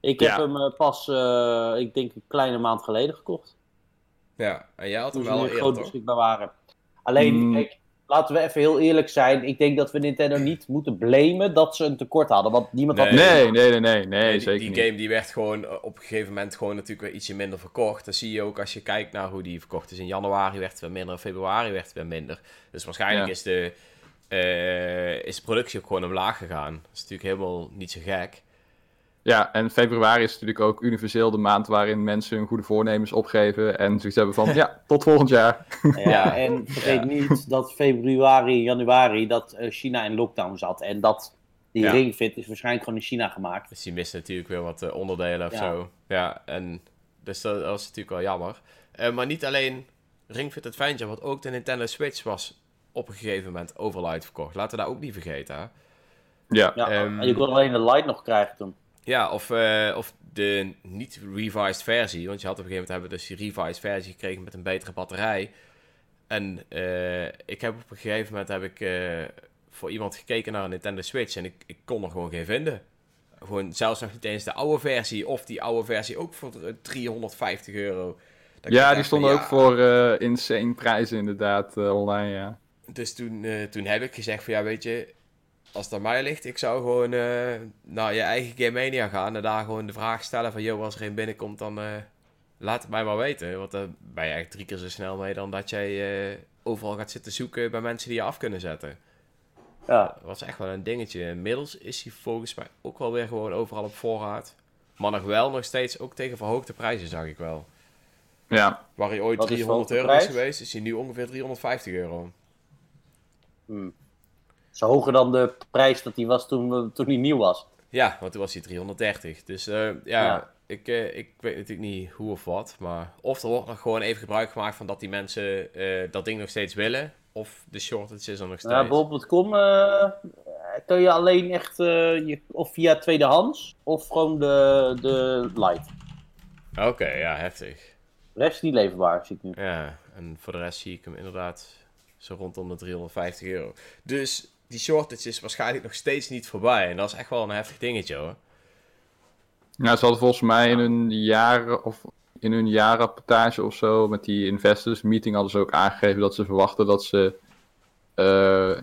[SPEAKER 3] Ik heb
[SPEAKER 2] Ja.
[SPEAKER 3] hem eh, pas, eh, ik denk een kleine maand geleden gekocht.
[SPEAKER 1] Ja, en jij had hem
[SPEAKER 3] Toen
[SPEAKER 1] wel eerder, toch?
[SPEAKER 3] beschikbaar waren. Alleen, kijk, laten we even heel eerlijk zijn. Ik denk dat we Nintendo niet moeten blamen dat ze een tekort hadden. Want niemand had...
[SPEAKER 1] Nee.
[SPEAKER 2] nee, nee, nee, nee, nee,
[SPEAKER 1] Nee, die,
[SPEAKER 2] zeker
[SPEAKER 1] die
[SPEAKER 2] niet.
[SPEAKER 1] game die werd gewoon eh, op een gegeven moment gewoon natuurlijk weer ietsje minder verkocht. Dat zie je ook als je kijkt naar hoe die verkocht is. In januari werd het weer minder, in februari werd het weer minder. Dus waarschijnlijk
[SPEAKER 2] Ja.
[SPEAKER 1] is, de, eh, is de productie ook gewoon omlaag gegaan. Dat is natuurlijk helemaal niet zo gek.
[SPEAKER 2] Ja, en februari is natuurlijk ook universeel de maand waarin mensen hun goede voornemens opgeven en zoiets hebben van, ja, (laughs) tot volgend jaar.
[SPEAKER 3] Ja,
[SPEAKER 1] Ja.
[SPEAKER 3] en (laughs) vergeet
[SPEAKER 1] Ja.
[SPEAKER 3] niet dat februari, januari, dat eh, China in lockdown zat. En dat die
[SPEAKER 1] Ja.
[SPEAKER 3] ringfit is waarschijnlijk gewoon in China gemaakt.
[SPEAKER 1] Dus die mist natuurlijk weer wat eh, onderdelen of
[SPEAKER 3] Ja.
[SPEAKER 1] zo. Ja, en dus dat, dat was natuurlijk wel jammer. Eh, maar niet alleen Ring Fit Adventure, want ook de Nintendo Switch was op een gegeven moment overlight verkocht. Laten we dat ook niet vergeten. Hè?
[SPEAKER 2] Ja,
[SPEAKER 3] Ja,
[SPEAKER 1] Ehm,
[SPEAKER 3] en je kon alleen de light nog krijgen toen.
[SPEAKER 1] Ja, of, eh, of de niet revised versie. Want je had op een gegeven moment hebben we dus die revised versie gekregen met een betere batterij. En eh, ik heb op een gegeven moment heb ik eh, voor iemand gekeken naar een Nintendo Switch en ik, ik kon er gewoon geen vinden. Gewoon zelfs nog niet eens de oude versie of die oude versie ook voor eh, 350 euro. Dat
[SPEAKER 2] ja die stonden ook
[SPEAKER 1] ja.
[SPEAKER 2] voor insane prijzen inderdaad online, ja.
[SPEAKER 1] Dus toen, toen heb ik gezegd van ja, weet je, als het aan mij ligt, ik zou gewoon eh, naar je eigen Game Mania gaan en daar gewoon de vraag stellen van, joh, als er een binnenkomt, dan eh, laat het mij maar weten. Want dan ben je eigenlijk drie keer zo snel mee dan dat jij eh, overal gaat zitten zoeken bij mensen die je af kunnen zetten.
[SPEAKER 3] Ja,
[SPEAKER 1] Dat was echt wel een dingetje. Inmiddels is hij volgens mij ook wel weer gewoon overal op voorraad. Maar nog wel nog steeds ook tegen verhoogde prijzen, zag ik wel.
[SPEAKER 2] Ja,
[SPEAKER 1] Waar hij ooit
[SPEAKER 3] Wat is
[SPEAKER 1] 300
[SPEAKER 3] verhoogde
[SPEAKER 1] euro is geweest, is hij nu ongeveer 350 euro.
[SPEAKER 3] hm. Is hoger dan de prijs dat die was toen, toen die nieuw was.
[SPEAKER 1] Ja, want toen was hij 330. Dus eh, ja,
[SPEAKER 3] Ja.
[SPEAKER 1] Ik, eh, ik weet natuurlijk niet hoe of wat. Maar of er wordt nog gewoon even gebruik gemaakt van dat die mensen eh, dat ding nog steeds willen. Of de shortage is er nog steeds.
[SPEAKER 3] Ja, bol.com eh kun je alleen echt je, of via tweedehands of gewoon de, de light.
[SPEAKER 1] Oké, ja, heftig.
[SPEAKER 3] De rest is niet leverbaar, zie ik nu.
[SPEAKER 1] Ja, en voor de rest zie ik hem inderdaad zo rondom de 350 euro. Dus die shortage is waarschijnlijk nog steeds niet voorbij. En dat is echt wel een heftig dingetje hoor.
[SPEAKER 2] Nou, ze hadden volgens mij in hun jaren of in hun jaarrapportage of zo met die investors meeting hadden ze ook aangegeven dat ze verwachten dat ze eh,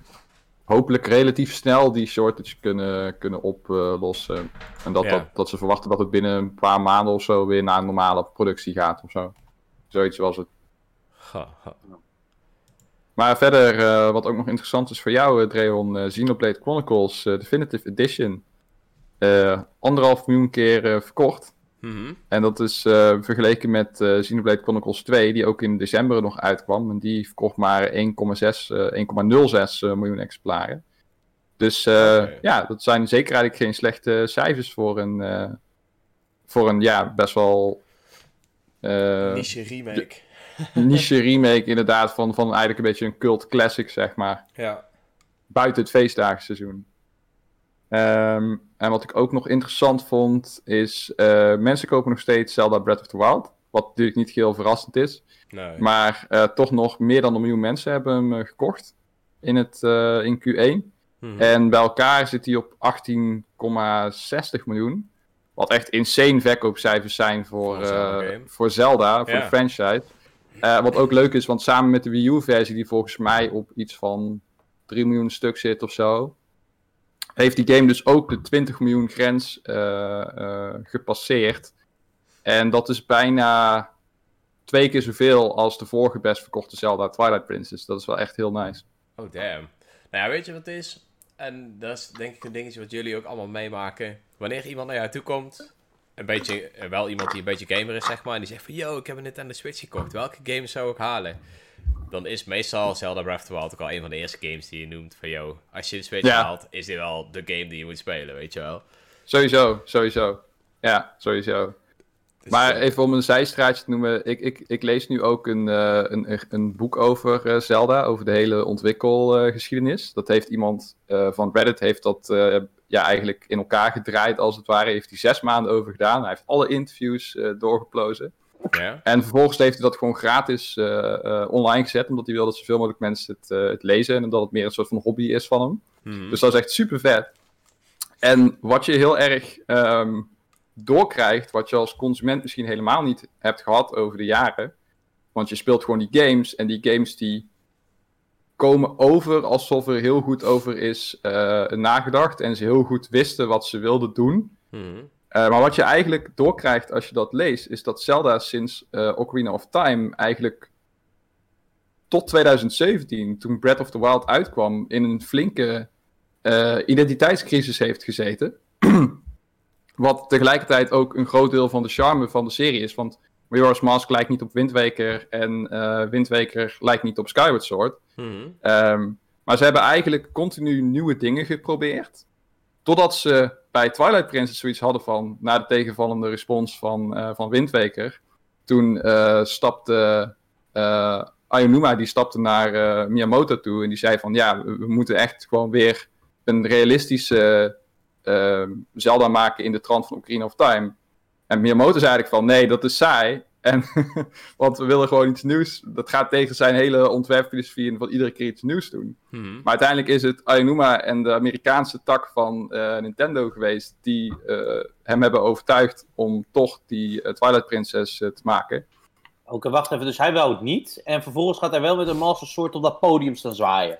[SPEAKER 2] hopelijk relatief snel die shortage kunnen, kunnen oplossen. en dat,
[SPEAKER 1] Ja.
[SPEAKER 2] dat, dat ze verwachten dat het binnen een paar maanden of zo weer naar normale productie gaat of zo. Zoiets was het.
[SPEAKER 1] Ha, ha.
[SPEAKER 2] Maar verder, eh, wat ook nog interessant is voor jou, eh, Dreon, eh, Xenoblade Chronicles Definitive Edition. Anderhalf miljoen keer verkocht.
[SPEAKER 1] Mhm.
[SPEAKER 2] En dat is vergeleken met Xenoblade Chronicles 2, die ook in december nog uitkwam. En die verkocht maar 1,6, eh, 1,06 eh, miljoen exemplaren. Dus ja, dat zijn zeker eigenlijk geen slechte cijfers voor een, voor een ja, best wel
[SPEAKER 1] Niche remake. (laughs)
[SPEAKER 2] niche remake inderdaad van, van eigenlijk een beetje een cult classic, zeg maar.
[SPEAKER 1] Ja.
[SPEAKER 2] Buiten het feestdagenseizoen. Ehm, en wat ik ook nog interessant vond, is eh, mensen kopen nog steeds Zelda Breath of the Wild. Wat natuurlijk niet heel verrassend is.
[SPEAKER 1] Nee.
[SPEAKER 2] Maar eh, toch nog meer dan een miljoen mensen hebben hem eh, gekocht in, het, in Q1.
[SPEAKER 1] Mhm.
[SPEAKER 2] En bij elkaar zit hij op 18,60 miljoen. Wat echt insane verkoopcijfers zijn voor,
[SPEAKER 1] Voor Zelda
[SPEAKER 2] voor Zelda, voor
[SPEAKER 1] Ja.
[SPEAKER 2] de franchise. Eh, wat ook leuk is, want samen met de Wii U-versie, die volgens mij op iets van 3 miljoen stuk zit of zo, heeft die game dus ook de 20 miljoen grens eh, eh, gepasseerd. En dat is bijna twee keer zoveel als de vorige best verkochte Zelda Twilight Princess. Dat is wel echt heel nice.
[SPEAKER 1] Oh, damn. Nou ja, weet je wat het is? En dat is denk ik een dingetje wat jullie ook allemaal meemaken. Wanneer iemand naar jou toe komt, een beetje, eh, wel iemand die een beetje gamer is, zeg maar, en die zegt van, yo, ik heb een Nintendo Switch gekocht, welke games zou ik halen? Dan is meestal Zelda Breath of the Wild ook al een van de eerste games die je noemt van, yo, als je de Switch
[SPEAKER 2] Ja.
[SPEAKER 1] haalt, is dit wel de game die je moet spelen, weet je wel?
[SPEAKER 2] Sowieso, sowieso. Ja, sowieso.
[SPEAKER 1] Dus,
[SPEAKER 2] Maar
[SPEAKER 1] eh,
[SPEAKER 2] even om een zijstraatje te noemen. Ik, ik, ik lees nu ook een, eh, een, een boek over Zelda, over de hele ontwikkelgeschiedenis. dat heeft iemand van Reddit, heeft dat ja, eigenlijk in elkaar gedraaid als het ware. Heeft hij zes maanden over gedaan. Hij heeft alle interviews eh, doorgeplozen. En vervolgens heeft hij dat gewoon gratis eh, eh, online gezet, omdat hij wil dat zoveel mogelijk mensen het, het lezen. En omdat het meer een soort van hobby is van hem.
[SPEAKER 1] Mhm.
[SPEAKER 2] Dus dat is echt super vet. En wat je heel erg ehm, doorkrijgt, wat je als consument misschien helemaal niet hebt gehad over de jaren. Want je speelt gewoon die games en die games die komen over alsof er heel goed over is eh, nagedacht. En ze heel goed wisten wat ze wilden doen.
[SPEAKER 1] Mhm.
[SPEAKER 2] Eh, maar wat je eigenlijk doorkrijgt als je dat leest, is dat Zelda sinds eh, Ocarina of Time eigenlijk tot 2017, toen Breath of the Wild uitkwam, in een flinke identiteitscrisis heeft gezeten. (clears throat) Wat tegelijkertijd ook een groot deel van de charme van de serie is. Want Majora's Mask lijkt niet op Windweker en uh, Windweker lijkt niet op Skyward Sword.
[SPEAKER 1] Mhm.
[SPEAKER 2] Ehm, maar ze hebben eigenlijk continu nieuwe dingen geprobeerd. Totdat ze bij Twilight Princess zoiets hadden van, na de tegenvallende respons van, uh, van Windweker, toen uh, stapte uh, Ayonuma die stapte naar Miyamoto toe en die zei van, ja, we, we moeten echt gewoon weer een realistische Zelda maken in de trant van Ocarina of Time. En Miyamoto zei eigenlijk van, nee, dat is saai. En, (laughs) want we willen gewoon iets nieuws. Dat gaat tegen zijn hele ontwerpfilosofie en van iedere keer iets nieuws doen.
[SPEAKER 1] Mhm.
[SPEAKER 2] Maar uiteindelijk is het Aonuma en de Amerikaanse tak van uh, Nintendo geweest die uh, hem hebben overtuigd om toch die uh, Twilight Princess te maken.
[SPEAKER 3] Oké, wacht even. Dus hij wou het niet. En vervolgens gaat hij wel met een Master Sword op dat podium staan zwaaien.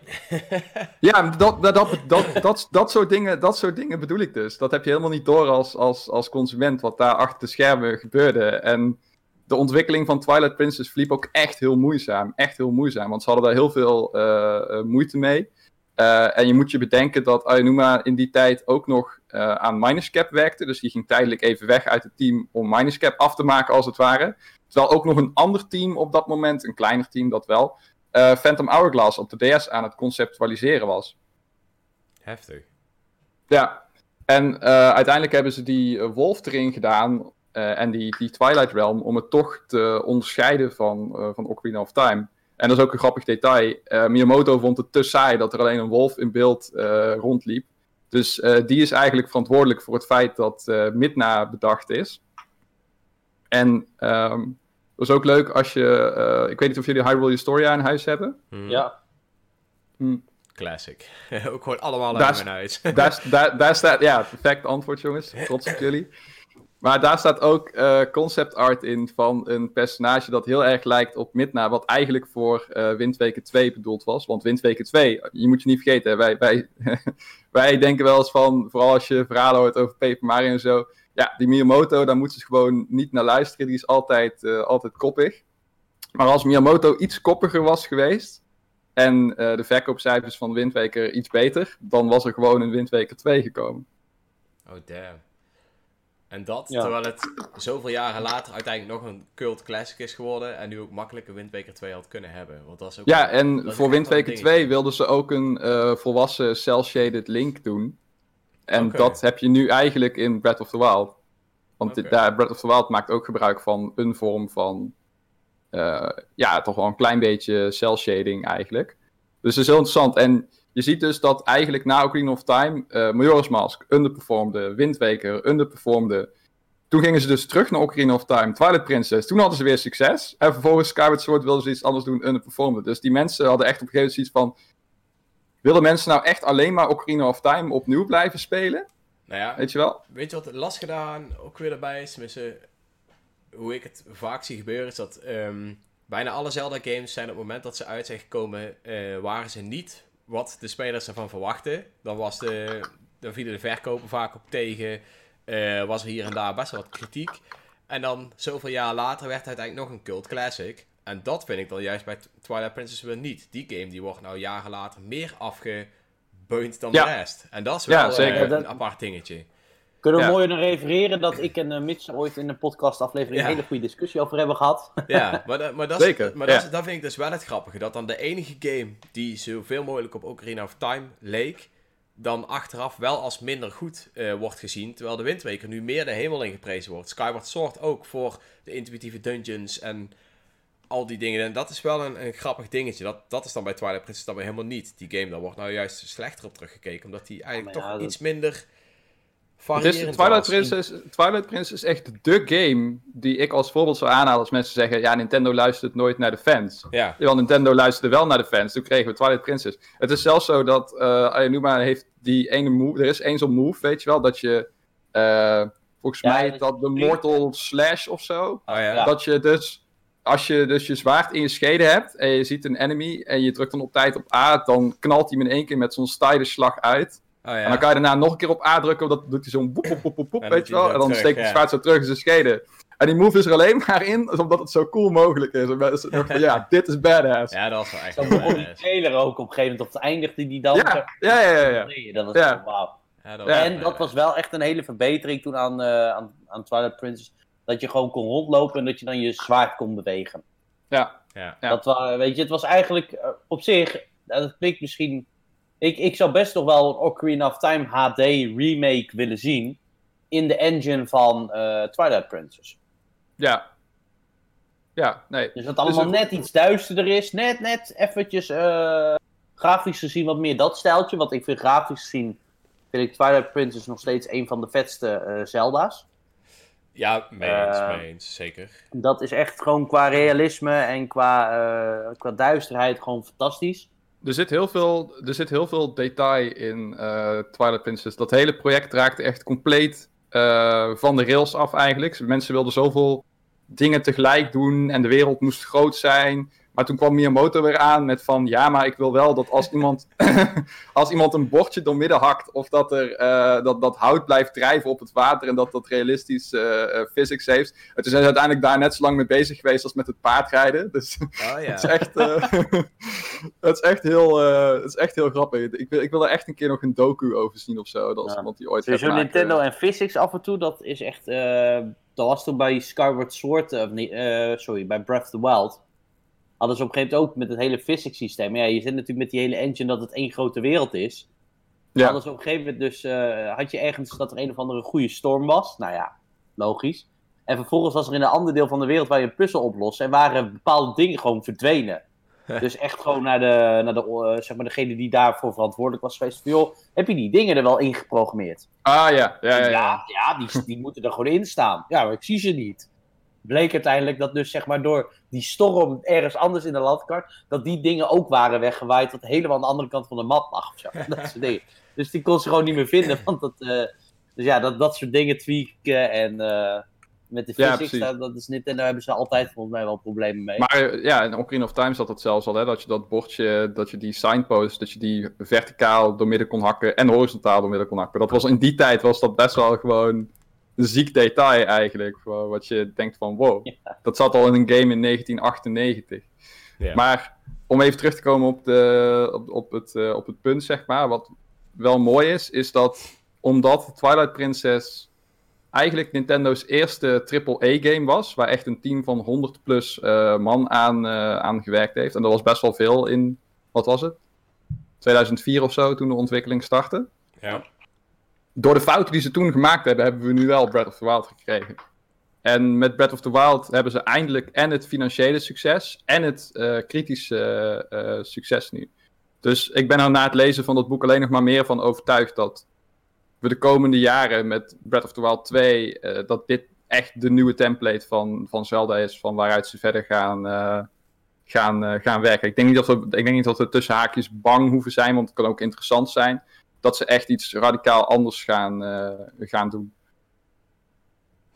[SPEAKER 3] (laughs)
[SPEAKER 2] ja, dat, dat, dat, dat, dat, soort dingen, dat soort dingen bedoel ik dus. Dat heb je helemaal niet door als, als, als consument wat daar achter de schermen gebeurde. En de ontwikkeling van Twilight Princess verliep ook echt heel moeizaam. Echt heel moeizaam, want ze hadden daar heel veel uh, moeite mee. Uh, en je moet je bedenken dat Aonuma in die tijd ook nog uh, aan Minus Cap werkte. Dus die ging tijdelijk even weg uit het team om Minus Cap af te maken, als het ware. Terwijl ook nog een ander team op dat moment, een kleiner team dat wel, Phantom Hourglass op de DS aan het conceptualiseren was.
[SPEAKER 1] Heftig.
[SPEAKER 2] Ja, en uiteindelijk hebben ze die Wolf erin gedaan en die, die Twilight Realm om het toch te onderscheiden van, van Ocarina of Time. En dat is ook een grappig detail. Uh, Miyamoto vond het te saai dat er alleen een wolf in beeld rondliep. Dus die is eigenlijk verantwoordelijk voor het feit dat Midna bedacht is. En um, dat is ook leuk als je... ik weet niet of jullie Hyrule Historia in huis hebben.
[SPEAKER 1] Mhm.
[SPEAKER 3] Ja.
[SPEAKER 2] Hm.
[SPEAKER 1] Classic. (laughs) ook gewoon allemaal uit
[SPEAKER 2] is-
[SPEAKER 1] mijn huis.
[SPEAKER 2] Daar, (laughs) daar, daar staat... Ja, perfect antwoord jongens. Trots op jullie. Maar daar staat ook eh, concept art in van een personage dat heel erg lijkt op Midna, wat eigenlijk voor eh Windweken 2 bedoeld was. Want Windweken 2, je moet je niet vergeten, wij, wij, (laughs) wij denken wel eens van, vooral als je verhalen hoort over Paper Mario en zo, ja, die Miyamoto, daar moeten ze gewoon niet naar luisteren, die is altijd, eh, altijd koppig. Maar als Miyamoto iets koppiger was geweest en de verkoopcijfers van Windweker iets beter, dan was er gewoon een Windweker 2 gekomen.
[SPEAKER 1] Oh, damn. En dat,
[SPEAKER 3] Ja.
[SPEAKER 1] terwijl het zoveel jaren later uiteindelijk nog een cult classic is geworden. En nu ook makkelijk een Windweker 2 had kunnen hebben. Want dat is ook
[SPEAKER 2] Ja,
[SPEAKER 1] dat
[SPEAKER 2] en voor Windweker
[SPEAKER 1] een
[SPEAKER 2] 2
[SPEAKER 1] dingetje.
[SPEAKER 2] wilden ze ook een eh, volwassen cel-shaded Link doen. En dat heb je nu eigenlijk in Breath of the Wild. Want dit- daar, Breath of the Wild maakt ook gebruik van een vorm van... eh, ja, toch wel een klein beetje cel-shading eigenlijk. Dus het is heel interessant. En je ziet dus dat eigenlijk na Ocarina of Time... eh Majora's Mask underperformde, Windweker underperformde... Toen gingen ze dus terug naar Ocarina of Time, Twilight Princess. Toen hadden ze weer succes. En vervolgens Skyward Sword wilden ze iets anders doen, underperformde. Dus die mensen hadden echt op een gegeven moment zoiets van... Willen mensen nou echt alleen maar Ocarina of Time opnieuw blijven spelen?
[SPEAKER 1] Nou ja,
[SPEAKER 2] Weet je wel?
[SPEAKER 1] weet je wat het lastige daaraan ook weer erbij is? Tenminste, hoe ik het vaak zie gebeuren is dat ehm, bijna alle Zelda games zijn op het moment dat ze uit zijn gekomen, eh, waren ze niet wat de spelers ervan verwachten. Dan, was de, dan vielen de verkopen vaak op tegen, eh, was er hier en daar best wel wat kritiek. En dan zoveel jaar later werd het uiteindelijk nog een cult classic. En dat vind ik dan juist bij Tw- Twilight Princess weer niet. Die game die wordt nou jaren later meer afgebeund dan
[SPEAKER 2] Ja.
[SPEAKER 1] de rest. En dat is wel eh,
[SPEAKER 2] zeker.
[SPEAKER 1] een
[SPEAKER 3] Dat-
[SPEAKER 1] apart dingetje.
[SPEAKER 3] Kunnen we
[SPEAKER 2] Ja.
[SPEAKER 3] mooi naar refereren dat ik en uh, Mitch er ooit in een podcastaflevering
[SPEAKER 1] Ja.
[SPEAKER 3] een hele goede discussie over hebben gehad. (laughs)
[SPEAKER 1] Ja, maar, da- maar, dat, is,
[SPEAKER 2] Zeker,
[SPEAKER 1] maar dat,
[SPEAKER 2] ja.
[SPEAKER 1] is- dat vind ik dus wel het grappige. Dat dan de enige game die zoveel mogelijk op Ocarina of Time leek, dan achteraf wel als minder goed eh, wordt gezien. Terwijl de Windweker nu meer de hemel in geprezen wordt. Skyward Sword ook voor de intuïtieve dungeons en al die dingen. En dat is wel een, een grappig dingetje. Dat, dat is dan bij Twilight Princess dan weer helemaal niet. Die game, daar wordt nou juist slechter op teruggekeken. Omdat die eigenlijk
[SPEAKER 3] ja,
[SPEAKER 1] toch
[SPEAKER 3] dat-
[SPEAKER 1] iets minder
[SPEAKER 2] is, Twilight. Princess, Twilight Princess is echt de game die ik als voorbeeld zou aanhalen als mensen zeggen... Ja, Nintendo luistert nooit naar de fans.
[SPEAKER 1] Ja,
[SPEAKER 2] Terwijl Nintendo luisterde wel naar de fans. Toen kregen we Twilight Princess. Het is zelfs zo dat eh Ayanuma heeft die ene move... Er is één zo'n move, weet je wel, dat je... eh, volgens
[SPEAKER 3] Ja,
[SPEAKER 2] mij
[SPEAKER 3] dat
[SPEAKER 2] heet dat de Mortal Slash of zo.
[SPEAKER 1] oh ja.
[SPEAKER 3] Ja.
[SPEAKER 2] Dat je dus... Als je dus je zwaard in je schede hebt en je ziet een enemy en je drukt dan op tijd op A, dan knalt hij hem in één keer met zo'n slag uit.
[SPEAKER 1] Oh ja.
[SPEAKER 2] En dan kan je daarna nog een keer op A drukken, dat doet hij zo'n boep, boep, boep, boep, boep,
[SPEAKER 1] En dan
[SPEAKER 2] weet je wel. En dan
[SPEAKER 1] terug,
[SPEAKER 2] steekt het
[SPEAKER 1] ja.
[SPEAKER 2] zwaard zo terug in zijn schede. En die move is er alleen maar in, omdat het zo cool mogelijk is. En mensen dachten van, ja, (laughs) dit is badass.
[SPEAKER 1] ja, dat was wel echt
[SPEAKER 3] begon die
[SPEAKER 1] badass.
[SPEAKER 3] trailer ook op een gegeven moment. Op het eindigde die dan.
[SPEAKER 2] Ja, ja, ja, ja. ja.
[SPEAKER 3] Dat was
[SPEAKER 2] Ja.
[SPEAKER 3] wauw.
[SPEAKER 1] Ja, dat
[SPEAKER 3] en dat was wel echt een hele verbetering toen aan, eh, aan, aan Twilight Princess. Dat je gewoon kon rondlopen en dat je dan je zwaard kon bewegen.
[SPEAKER 2] Ja.
[SPEAKER 1] Ja.
[SPEAKER 3] Dat wa- weet je, het was eigenlijk eh, op zich, nou, dat klinkt misschien. Ik, ik zou best nog wel een Ocarina of Time HD remake willen zien. In de engine van eh, Twilight Princess.
[SPEAKER 2] Ja. Ja, nee.
[SPEAKER 3] Dus dat het allemaal net iets duisterder is. Net, net eventjes eh, grafisch gezien wat meer dat stijltje. Want ik vind grafisch gezien, vind ik Twilight Princess nog steeds een van de vetste eh, Zelda's.
[SPEAKER 1] Ja, mee eens, mee eens, zeker.
[SPEAKER 3] Dat is echt gewoon qua realisme en qua, eh, qua duisterheid gewoon fantastisch.
[SPEAKER 2] Er zit heel veel, er zit heel veel detail in eh, Twilight Princess. Dat hele project raakte echt compleet eh, van de rails af eigenlijk. Mensen wilden zoveel dingen tegelijk doen en de wereld moest groot zijn. Maar toen kwam Miyamoto weer aan met van... Ja, maar ik wil wel dat als iemand, (laughs) als iemand een bordje doormidden hakt... of dat, er, eh, dat, dat hout blijft drijven op het water... en dat dat realistisch eh, eh, physics heeft. En toen zijn ze uiteindelijk daar net zo lang mee bezig geweest... als met het paardrijden. Dus (laughs)
[SPEAKER 1] Oh ja.
[SPEAKER 2] het is echt, eh, (laughs) het is echt, heel, eh, het is echt heel grappig. Ik wil, ik wil er echt een keer nog een docu over zien of zo. Dat is
[SPEAKER 3] Ja.
[SPEAKER 2] iemand die ooit gaat maken.
[SPEAKER 3] Nintendo en physics af en toe, dat is echt... eh, dat was toen bij Skyward Sword, of sorry, bij Breath of the Wild. Hadden ze op een gegeven moment ook met het hele physics systeem. Ja, je zit natuurlijk met die hele engine dat het één grote wereld is.
[SPEAKER 2] Ja.
[SPEAKER 3] Hadden ze op een gegeven moment dus, eh, had je ergens dat er een of andere goede storm was. Nou ja, logisch. En vervolgens was er in een ander deel van de wereld waar je een puzzel oplost. En waren bepaalde dingen gewoon verdwenen. (laughs) dus echt gewoon naar, de, naar de, eh, zeg maar degene die daarvoor verantwoordelijk was geweest. Van, joh, heb je die dingen er wel in geprogrammeerd?
[SPEAKER 2] Ah ja, ja, ja.
[SPEAKER 3] Ja,
[SPEAKER 2] ja.
[SPEAKER 3] ja, die, die moeten er gewoon in staan. Ja, maar ik zie ze niet. Bleek uiteindelijk dat dus zeg maar door die storm ergens anders in de landkaart, dat die dingen ook waren weggewaaid, wat helemaal aan de andere kant van de map lag of zo. (laughs) Dat soort dingen. Dus die kon ze gewoon niet meer vinden, want dat, eh, dus ja, dat, dat soort dingen tweaken en eh, met de
[SPEAKER 2] Ja,
[SPEAKER 3] physics,
[SPEAKER 2] precies.
[SPEAKER 3] dat, dat is niet, en daar hebben ze altijd volgens mij wel problemen mee.
[SPEAKER 2] Maar ja, in Ocarina of Time zat dat zelfs al, hè, dat je dat bordje, dat je die signpost, dat je die verticaal doormidden kon hakken en horizontaal doormidden kon hakken. Dat was in die tijd was dat best wel gewoon ziek detail eigenlijk, voor wat je denkt van wow, dat zat al in een game in 1998.
[SPEAKER 1] Ja.
[SPEAKER 2] Maar om even terug te komen op, de, op, op, het, eh, op het punt, zeg maar, wat wel mooi is, is dat omdat Twilight Princess eigenlijk Nintendo's eerste AAA-game was, waar echt een team van 100 plus eh, man aan, eh, aan gewerkt heeft. En dat was best wel veel in, wat was het? 2004 of zo, toen de ontwikkeling startte.
[SPEAKER 1] Ja.
[SPEAKER 2] Door de fouten die ze toen gemaakt hebben, hebben we nu wel Breath of the Wild gekregen. En met Breath of the Wild hebben ze eindelijk en het financiële succes en het eh, kritische eh, succes nu. Dus ik ben er na het lezen van dat boek alleen nog maar meer van overtuigd dat we de komende jaren met Breath of the Wild 2, eh, dat dit echt de nieuwe template van, van Zelda is, van waaruit ze verder gaan, eh, gaan, eh, gaan werken. Ik denk, niet dat we, ik denk niet dat we tussen haakjes bang hoeven zijn, want het kan ook interessant zijn, dat ze echt iets radicaal anders gaan, eh, gaan doen.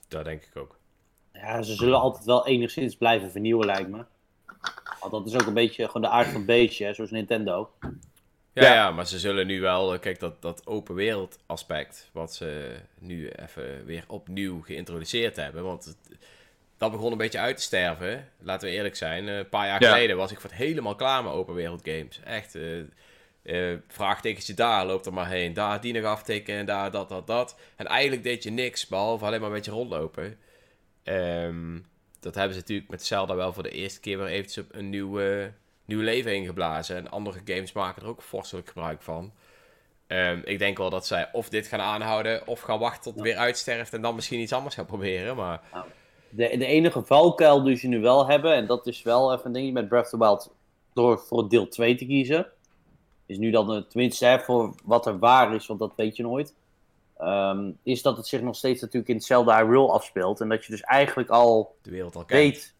[SPEAKER 1] Dat denk ik ook.
[SPEAKER 3] Ja, ze zullen altijd wel enigszins blijven vernieuwen, lijkt me. Want dat is ook een beetje gewoon de aard van het beestje, hè, zoals Nintendo.
[SPEAKER 1] Ja,
[SPEAKER 2] Ja.
[SPEAKER 1] ja. maar ze zullen nu wel, eh, kijk, dat, dat open wereld aspect, wat ze nu even weer opnieuw geïntroduceerd hebben, want het, dat begon een beetje uit te sterven, laten we eerlijk zijn. Eh, Een paar jaar
[SPEAKER 2] Ja.
[SPEAKER 1] geleden was ik voor het helemaal klaar met open wereld games. Echt, eh eh, vraagtekentje daar, loop er maar heen. Daar die nog aftikken en daar dat, dat, dat. En eigenlijk deed je niks, behalve alleen maar een beetje rondlopen. Ehm, dat hebben ze natuurlijk met Zelda wel voor de eerste keer weer eventjes een nieuw, nieuw leven ingeblazen. En andere games maken er ook vorstelijk gebruik van. Ehm, ik denk wel dat zij of dit gaan aanhouden, of gaan wachten tot het weer uitsterft en dan misschien iets anders gaan proberen. Maar
[SPEAKER 3] De, de enige valkuil die ze nu wel hebben, en dat is wel even een dingetje met Breath of the Wild, door voor deel 2 te kiezen. Is nu dan, eh, tenminste hè, voor wat er waar is, want dat weet je nooit. ehm, is dat het zich nog steeds natuurlijk in het Zelda Hyrule afspeelt. En dat je dus eigenlijk al
[SPEAKER 1] de wereld al kent.
[SPEAKER 3] weet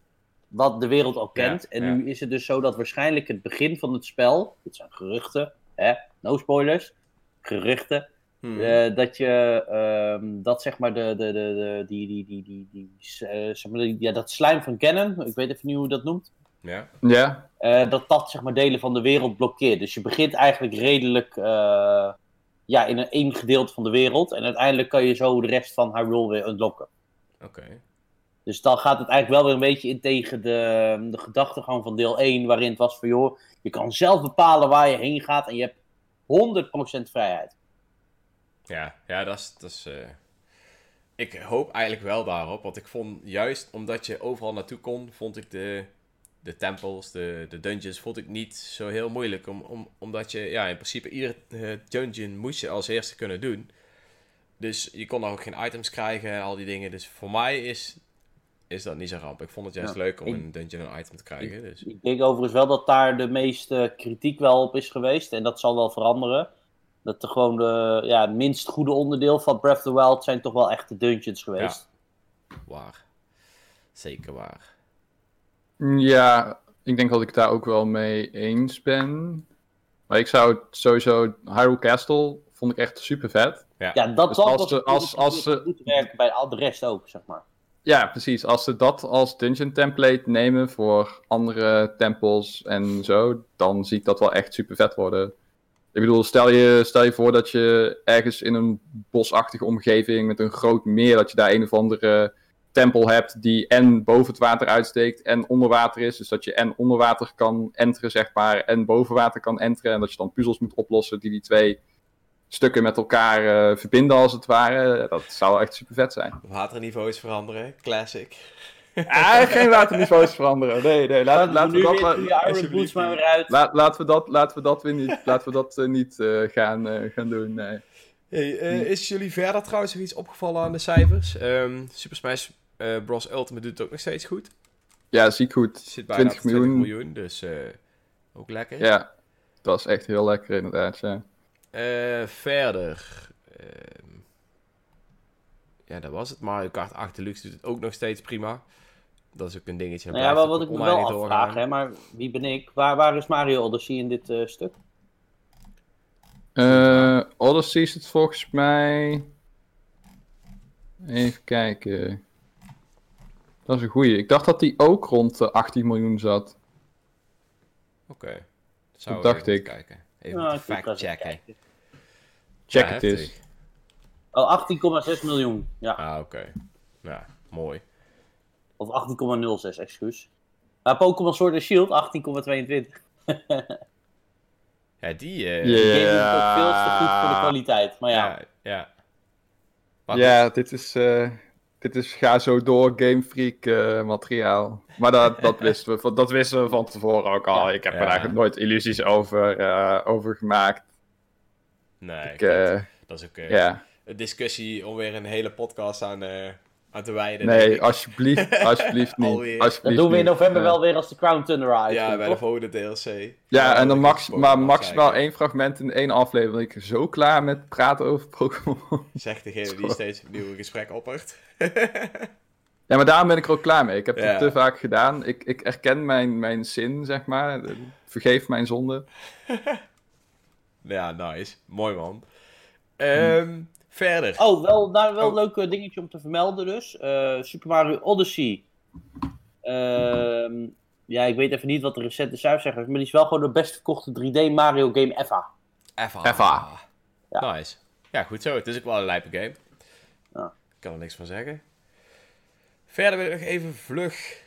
[SPEAKER 3] wat de wereld al kent.
[SPEAKER 1] Ja,
[SPEAKER 3] en
[SPEAKER 1] ja.
[SPEAKER 3] nu is het dus zo dat waarschijnlijk het begin van het spel, dit zijn geruchten, hè? no spoilers, geruchten,
[SPEAKER 1] Hmm.
[SPEAKER 3] eh, dat je ehm, dat zeg maar de, de, de, de die, die, die, die, die, eh, zeg maar, die- ja, dat slijm van Ganon, ik weet even niet hoe je dat noemt,
[SPEAKER 1] Ja.
[SPEAKER 2] Ja,
[SPEAKER 3] eh, dat dat zeg maar delen van de wereld blokkeert. Dus je begint eigenlijk redelijk eh, ja, in een één gedeelte van de wereld en uiteindelijk kan je zo de rest van Hyrule weer unlocken.
[SPEAKER 1] Oké.
[SPEAKER 3] Dus dan gaat het eigenlijk wel weer een beetje in tegen de, de gedachtegang van deel 1, waarin het was van joh, je kan zelf bepalen waar je heen gaat en je hebt 100% vrijheid.
[SPEAKER 1] Ja, ja dat is... Dat is eh, Ik hoop eigenlijk wel daarop, want ik vond juist omdat je overal naartoe kon, vond ik de, de tempels, de, de dungeons, vond ik niet zo heel moeilijk. Om, om, omdat je, ja, in principe iedere eh, dungeon moest je als eerste kunnen doen. Dus je kon dan ook geen items krijgen en al die dingen. Dus voor mij is, is dat niet zo ramp. Ik vond het juist
[SPEAKER 3] Ja,
[SPEAKER 1] leuk om
[SPEAKER 3] ik-
[SPEAKER 1] een dungeon een item te krijgen. Dus.
[SPEAKER 3] Ik denk overigens wel dat daar de meeste kritiek wel op is geweest. En dat zal wel veranderen. Dat de gewoon de, ja, het minst goede onderdeel van Breath of the Wild zijn toch wel echt de dungeons geweest.
[SPEAKER 1] Waar. Zeker waar.
[SPEAKER 2] Ja, ik denk dat ik daar ook wel mee eens ben. Maar ik zou sowieso... Hyrule Castle vond ik echt super vet.
[SPEAKER 3] Ja, dat
[SPEAKER 2] Dus
[SPEAKER 3] zal
[SPEAKER 2] als als- als ze-
[SPEAKER 3] goed werken bij al de rest ook, zeg maar.
[SPEAKER 2] Ja, precies. Als ze dat als dungeon template nemen voor andere tempels en zo, dan zie ik dat wel echt super vet worden. Ik bedoel, stel je, stel je voor dat je ergens in een bosachtige omgeving met een groot meer, dat je daar een of andere tempel hebt die en boven het water uitsteekt en onder water is. Dus dat je en onder water kan enteren, zeg maar, en boven water kan enteren. En dat je dan puzzels moet oplossen die die twee stukken met elkaar eh, verbinden, als het ware. Dat zou echt super vet zijn. (laughs)
[SPEAKER 1] Waterniveaus veranderen. Classic.
[SPEAKER 2] Ah, geen waterniveaus veranderen. Nee, nee. Laat, laten we
[SPEAKER 3] nu
[SPEAKER 2] dat, la- laat, laten we dat, laten we dat weer niet, (laughs) laten we dat, eh, niet eh, gaan, eh, gaan doen. Nee.
[SPEAKER 1] Hey, eh, is jullie verder trouwens nog iets opgevallen aan de cijfers? Ehm, Super Smash eh, Bros. Ultimate doet het ook nog steeds goed.
[SPEAKER 2] Ja, ziek goed.
[SPEAKER 1] Zit bijna
[SPEAKER 2] 20
[SPEAKER 1] op 20
[SPEAKER 2] miljoen.
[SPEAKER 1] miljoen, dus eh, ook lekker.
[SPEAKER 2] Ja, dat is echt heel lekker inderdaad. Ja.
[SPEAKER 1] Eh, verder. ehm, ja, dat was het. Mario Kart 8 Deluxe doet het ook nog steeds prima. Dat is ook een dingetje.
[SPEAKER 3] Nou ja, wel wat ik me wel afvraag, hè, maar wie ben ik? Waar, waar is Mario Odyssey in dit eh, stuk?
[SPEAKER 2] Eh, Odyssey is het volgens mij. Even kijken. Dat is een goeie. Ik dacht dat die ook rond de 18 miljoen zat.
[SPEAKER 1] Oké. Zou
[SPEAKER 2] Dat dacht ik.
[SPEAKER 1] Kijken. Even
[SPEAKER 3] Nou,
[SPEAKER 1] fact-checken.
[SPEAKER 3] kijken.
[SPEAKER 2] Check
[SPEAKER 1] Ja,
[SPEAKER 2] het eens.
[SPEAKER 3] Oh, 18,6 miljoen. Ja,
[SPEAKER 1] Ah, oké. Ja, mooi.
[SPEAKER 3] of 18,06, excuus. Maar Pokémon Sword and Shield, 18,22.
[SPEAKER 1] Ja, die... eh,
[SPEAKER 3] Die game is ook veel te goed voor de kwaliteit. Maar ja,
[SPEAKER 1] ja, ja.
[SPEAKER 2] Ja, dit is, eh, dit is ga zo door Game Freak eh, materiaal. Maar dat, dat, (laughs) wisten we, van- dat wisten we van tevoren ook al. Ik heb
[SPEAKER 1] Ja.
[SPEAKER 2] er eigenlijk nooit illusies over, eh, over gemaakt.
[SPEAKER 1] Nee,
[SPEAKER 2] Ik, eh,
[SPEAKER 1] dat is ook een discussie om weer een hele podcast aan, aan te wijden. denk
[SPEAKER 2] Nee, alsjeblieft, (laughs) alsjeblieft niet.
[SPEAKER 1] Alweer.
[SPEAKER 3] dat
[SPEAKER 2] Alsjeblieft
[SPEAKER 3] doen we in november
[SPEAKER 2] Ja.
[SPEAKER 3] wel weer als de Crown Thunder uitkomt.
[SPEAKER 1] Ja, bij de volgende DLC.
[SPEAKER 2] Ja, en dan max, maar maximaal één fragment in één aflevering. Ik ben zo klaar met praten over Pokémon.
[SPEAKER 1] Zegt degene die steeds opnieuw een gesprek oppert. (laughs)
[SPEAKER 2] Ja, maar daarom ben ik er ook klaar mee. Ik heb
[SPEAKER 1] Ja.
[SPEAKER 2] het te vaak gedaan. Ik, ik erken mijn, mijn zin, zeg maar. Vergeef mijn zonde. (laughs)
[SPEAKER 1] ja, nice. Mooi man. Ehm, Verder.
[SPEAKER 3] Oh, wel, nou, wel
[SPEAKER 1] Oh.
[SPEAKER 3] een leuk eh, dingetje om te vermelden dus. Eh, Super Mario Odyssey. Ehm, ja, ik weet even niet wat de recente cijfers zeggen, maar die is wel gewoon de best verkochte 3D Mario game ever.
[SPEAKER 1] Eva.
[SPEAKER 2] Eva.
[SPEAKER 3] Ja.
[SPEAKER 1] Nice. Ja, goed zo. Het is ook wel een lijpe game.
[SPEAKER 3] Ja.
[SPEAKER 1] Ik kan er niks van zeggen. Verder wil ik nog even vlug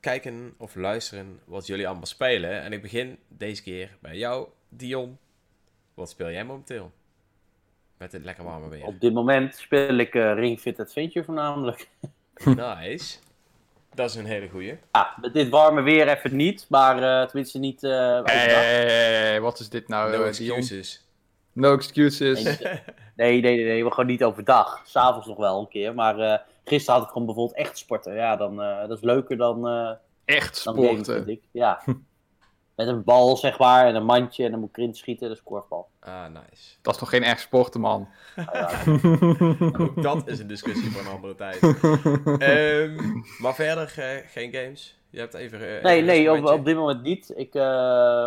[SPEAKER 1] kijken of luisteren wat jullie allemaal spelen. En ik begin deze keer bij jou, Dion. Wat speel jij momenteel? Met het lekker warme weer.
[SPEAKER 3] Op dit moment speel ik eh, Ring Fit Adventure voornamelijk. (laughs)
[SPEAKER 1] Nice. Dat is een hele goeie.
[SPEAKER 3] Ja, met dit warme weer even niet, maar eh, tenminste niet eh
[SPEAKER 2] Hey, wat is dit nou?
[SPEAKER 1] No
[SPEAKER 2] Dion?
[SPEAKER 1] excuses.
[SPEAKER 2] No excuses.
[SPEAKER 3] Nee, nee, nee, nee, we gewoon niet overdag. S'avonds nog wel een keer, maar eh, gisteren had ik gewoon bijvoorbeeld echt sporten. Ja, dan, eh, dat is leuker dan, eh
[SPEAKER 2] Echt sporten.
[SPEAKER 3] ik. Ja. (laughs) Met een bal, zeg maar, en een mandje en dan moet ik erin schieten, dat is korfbal.
[SPEAKER 1] Ah, nice.
[SPEAKER 2] Dat is toch geen echt sporten, man?
[SPEAKER 3] Ja, (laughs)
[SPEAKER 1] Ook dat is een discussie voor een andere tijd. (laughs) Ehm, maar verder eh, geen games. Je hebt even. eh,
[SPEAKER 3] Nee, nee, op, op dit moment niet. Ik, eh,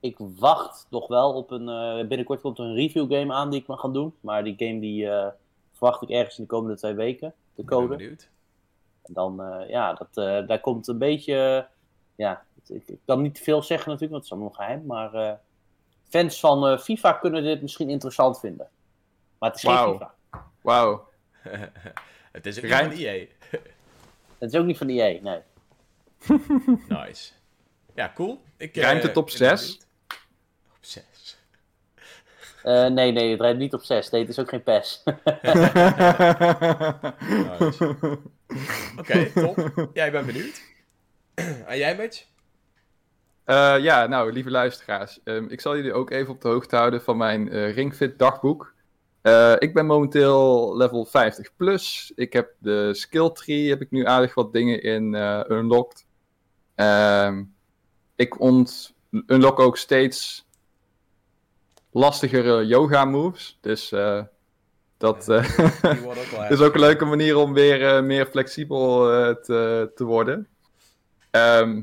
[SPEAKER 3] ik wacht nog wel op een. eh, binnenkort komt er een review game aan die ik mag gaan doen. Maar die game die eh, verwacht ik ergens in de komende twee weken. De
[SPEAKER 1] Ik ben
[SPEAKER 3] code.
[SPEAKER 1] benieuwd.
[SPEAKER 3] En dan, eh, ja, dat, eh, daar komt een beetje. ja, ik, ik kan niet te veel zeggen natuurlijk, want het is allemaal nog geheim. Maar eh, fans van eh, FIFA kunnen dit misschien interessant vinden. Maar het is geen. FIFA.
[SPEAKER 2] Wauw. (laughs)
[SPEAKER 1] het is ook van EA.
[SPEAKER 3] Het is ook niet van EA, nee. (laughs)
[SPEAKER 1] Nice. Ja, cool. Ik,
[SPEAKER 2] Rijmt het op
[SPEAKER 1] ik ben
[SPEAKER 2] zes?
[SPEAKER 1] benieuwd. Op 6. (laughs)
[SPEAKER 3] Eh, nee, nee, het rijdt niet op 6. Nee, het is ook geen PES.
[SPEAKER 1] Nice. Oké, top. Ja, ik ben benieuwd. (clears throat) en jij, Mitch?
[SPEAKER 2] Eh, ja, nou, lieve luisteraars. ehm, ik zal jullie ook even op de hoogte houden van mijn eh, Ringfit dagboek. Eh, ik ben momenteel level 50 plus. Ik heb de skill tree, heb ik nu aardig wat dingen in unlocked. Ehm, ik ont unlock ook steeds lastigere yoga moves. Dus dat (laughs) is ook een leuke manier om weer meer flexibel te, te worden. Ehm,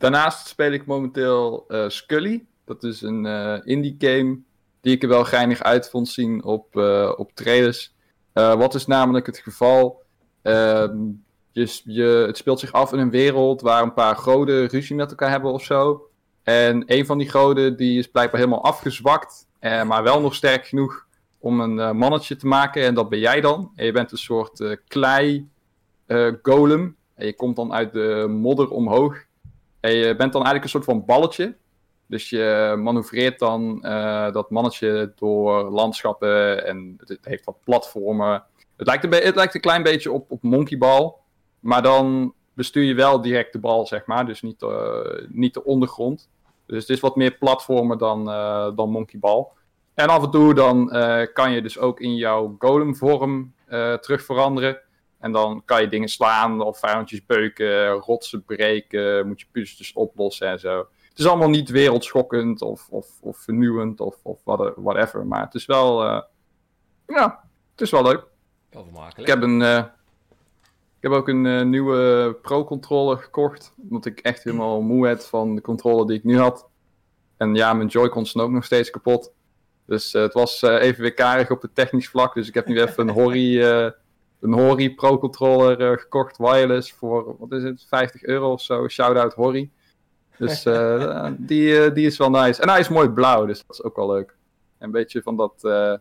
[SPEAKER 2] daarnaast speel ik momenteel eh, Scully. Dat is een eh, indie game die ik er wel geinig uit vond zien op, eh, op trailers. Wat is namelijk het geval? Ehm, je, je, het speelt zich af in een wereld waar een paar goden ruzie met elkaar hebben of zo. En een van die goden die is blijkbaar helemaal afgezwakt, maar wel nog sterk genoeg om een mannetje te maken. En dat ben jij dan. En je bent een soort klei golem. En je komt dan uit de modder omhoog. Je bent dan eigenlijk een soort van balletje. Dus je manoeuvreert dan eh, dat mannetje door landschappen en het, heeft wat platformen. Het lijkt een, het lijkt een klein beetje op, op Monkey Ball. Maar dan bestuur je wel direct de bal, zeg maar. Dus niet, eh, niet de ondergrond. Dus het is wat meer platformen dan, eh, dan Monkey Ball. En af en toe dan kan je dus ook in jouw golemvorm eh terug veranderen. En dan kan je dingen slaan of vijandjes beuken, rotsen breken, moet je puzzels oplossen en zo. Het is allemaal niet wereldschokkend of, of, of vernieuwend of, of what- whatever. Maar het is wel, eh, ja, het is wel leuk.
[SPEAKER 1] Wel
[SPEAKER 2] Ik
[SPEAKER 1] vermakelijk.
[SPEAKER 2] heb, een, eh, ik heb ook een eh, nieuwe Pro-controller gekocht. Omdat ik echt helemaal moe werd van de controller die ik nu had. En ja, mijn Joy-Cons zijn ook nog steeds kapot. Dus het was even weer karig op het technisch vlak. Dus ik heb nu even een (laughs) Hori, eh, een Hori Pro-controller eh, gekocht, wireless, voor, wat is het, 50 euro of zo. Shout-out Hori. Dus (laughs) eh, die, eh, die is wel nice. En hij is mooi blauw, dus dat is ook wel leuk. Een beetje van dat eh,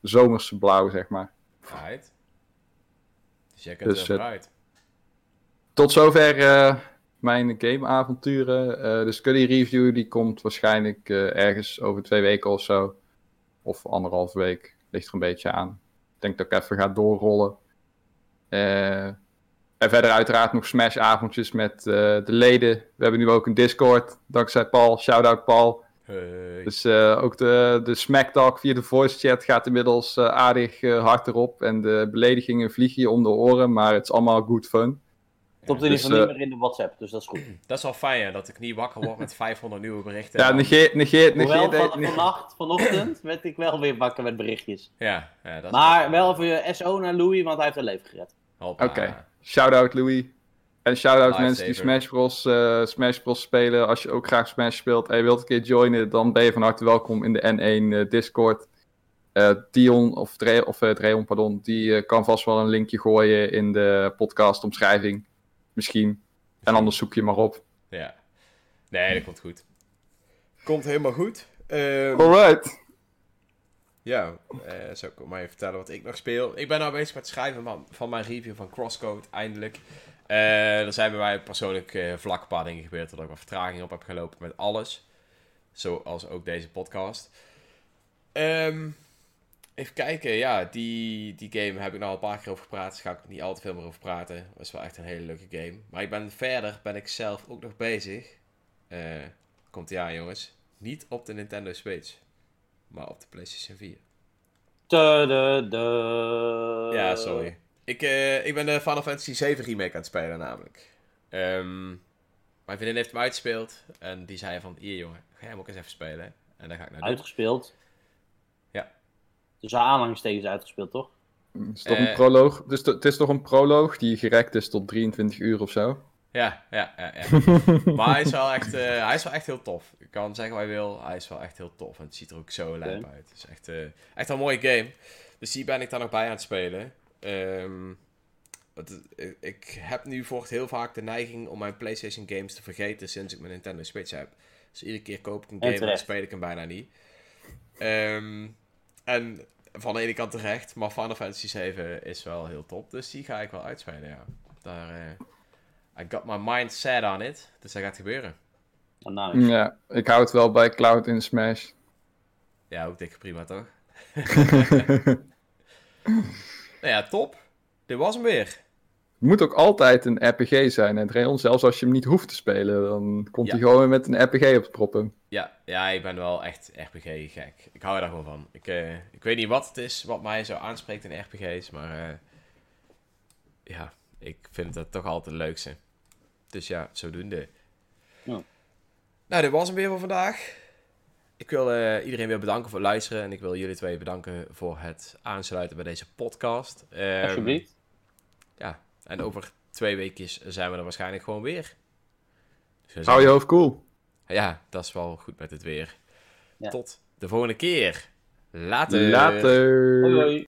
[SPEAKER 2] zomerse blauw, zeg maar.
[SPEAKER 1] Right. Dus jij kunt
[SPEAKER 2] Dus. Tot zover eh, mijn gameavonturen. Eh de Scully review die komt waarschijnlijk eh, ergens over twee weken of zo. Of anderhalve week. Ligt er een beetje aan. Ik denk dat ik even ga doorrollen. Eh, en verder uiteraard nog Smash-avondjes met eh, de leden. We hebben nu ook een Discord. Dankzij Paul. Shout-out Paul.
[SPEAKER 1] Hey.
[SPEAKER 2] Dus eh, ook de, de smack talk via de voice chat gaat inmiddels aardig eh, hard erop. En de beledigingen vliegen je om de oren. Maar het is allemaal good fun.
[SPEAKER 3] Komt in
[SPEAKER 2] Dus,
[SPEAKER 3] ieder geval
[SPEAKER 2] eh,
[SPEAKER 3] niet meer in de WhatsApp, dus dat is goed. (clears throat)
[SPEAKER 1] Dat is wel fijn, hè, dat ik niet wakker word met (laughs) 500 nieuwe berichten.
[SPEAKER 2] Ja, negeer,
[SPEAKER 3] Hoewel,
[SPEAKER 2] negeer,
[SPEAKER 3] van, vannacht, vanochtend, werd ik wel weer wakker met berichtjes.
[SPEAKER 1] Ja, ja dat is
[SPEAKER 3] Maar wel even SO naar Louis, want hij heeft een leven gered.
[SPEAKER 2] Oké. Shout-out Louis. En shout-out mensen die. Smash Bros, eh, Smash Bros spelen. Als je ook graag Smash speelt en je wilt een keer joinen, dan ben je van harte welkom in de N1 eh, Discord. Eh Dion, of, Dre, of eh, Dreon, pardon, die eh, kan vast wel een linkje gooien in de podcastomschrijving. Misschien. En anders zoek je maar op.
[SPEAKER 1] Ja. Nee, dat komt goed. Komt helemaal goed. Ehm,
[SPEAKER 2] Alright.
[SPEAKER 1] Ja, eh zou ik ook maar even vertellen wat ik nog speel. Ik ben nou bezig met het schrijven van, van mijn review van Crosscode, eindelijk. Eh, er zijn bij mij persoonlijk eh, vlak een paar dingen gebeurd, dat ik wat vertraging op heb gelopen met alles. Zoals ook deze podcast. Ehm, even kijken, ja, die, die game heb ik nou al een paar keer over gepraat, dus ga ik niet al te veel meer over praten. Is wel echt een hele leuke game. Maar ik ben verder, ben ik zelf ook nog bezig. Eh, komt ja jongens, niet op de Nintendo Switch, maar op de PlayStation 4.
[SPEAKER 3] Tududu.
[SPEAKER 1] Ja, sorry. Ik, eh, ik ben de Final Fantasy 7 remake aan het spelen namelijk. Ehm, mijn vriendin heeft hem uitgespeeld en die zei van, hier jongen, ga jij hem ook eens even spelen. En dan ga ik doen.
[SPEAKER 3] Uitgespeeld. Dus aanhalingstekens uitgespeeld, toch?
[SPEAKER 2] Is toch een
[SPEAKER 1] Eh.
[SPEAKER 2] proloog? Dus het is toch een proloog die gerekt is tot 23 uur of zo?
[SPEAKER 1] Ja, ja, ja, ja. (laughs) maar hij is, wel echt, eh, hij is wel echt heel tof. Ik kan zeggen wat je wil, hij is wel echt heel tof. En het ziet er ook zo lijp uit. Het is echt, eh, echt een mooie game. Dus die ben ik daar nog bij aan het spelen. Ehm, het- ik- heb nu voort heel vaak de neiging om mijn PlayStation games te vergeten sinds ik mijn Nintendo Switch heb. Dus iedere keer koop ik een game en speel ik hem bijna niet. Ehm, en van de ene kant terecht, maar Final Fantasy 7 is wel heel top. Dus die ga ik wel uitspelen, ja. Daar, eh, I got my mind set on it. Dus dat gaat gebeuren.
[SPEAKER 3] Nou, nice.
[SPEAKER 2] Ja, ik hou het wel bij Cloud in Smash.
[SPEAKER 1] Ja, ook dikke prima, toch? (laughs) (laughs) nou ja, top. Dit was hem weer.
[SPEAKER 2] Het moet ook altijd een RPG zijn, hè, Dreon. Zelfs als je hem niet hoeft te spelen, dan komt
[SPEAKER 1] Ja.
[SPEAKER 2] hij gewoon weer met een RPG op te proppen.
[SPEAKER 1] Ja, ja, ik ben wel echt RPG-gek. Ik hou er gewoon van. Ik, eh, ik weet niet wat het is wat mij zo aanspreekt in RPG's, maar eh, ja, ik vind het toch altijd het leukste. Dus ja, zodoende.
[SPEAKER 3] Ja.
[SPEAKER 1] Nou, dit was hem weer voor vandaag. Ik wil eh, iedereen weer bedanken voor het luisteren en ik wil jullie twee bedanken voor het aansluiten bij deze podcast. Ehm,
[SPEAKER 3] Alsjeblieft.
[SPEAKER 1] Ja, en over twee weekjes zijn we er waarschijnlijk gewoon weer. Dus
[SPEAKER 2] Hou je hoofd cool.
[SPEAKER 1] ja, dat is wel goed met het weer.
[SPEAKER 3] Ja.
[SPEAKER 1] Tot de volgende keer. Later.
[SPEAKER 2] Later.
[SPEAKER 3] Hoi hoi.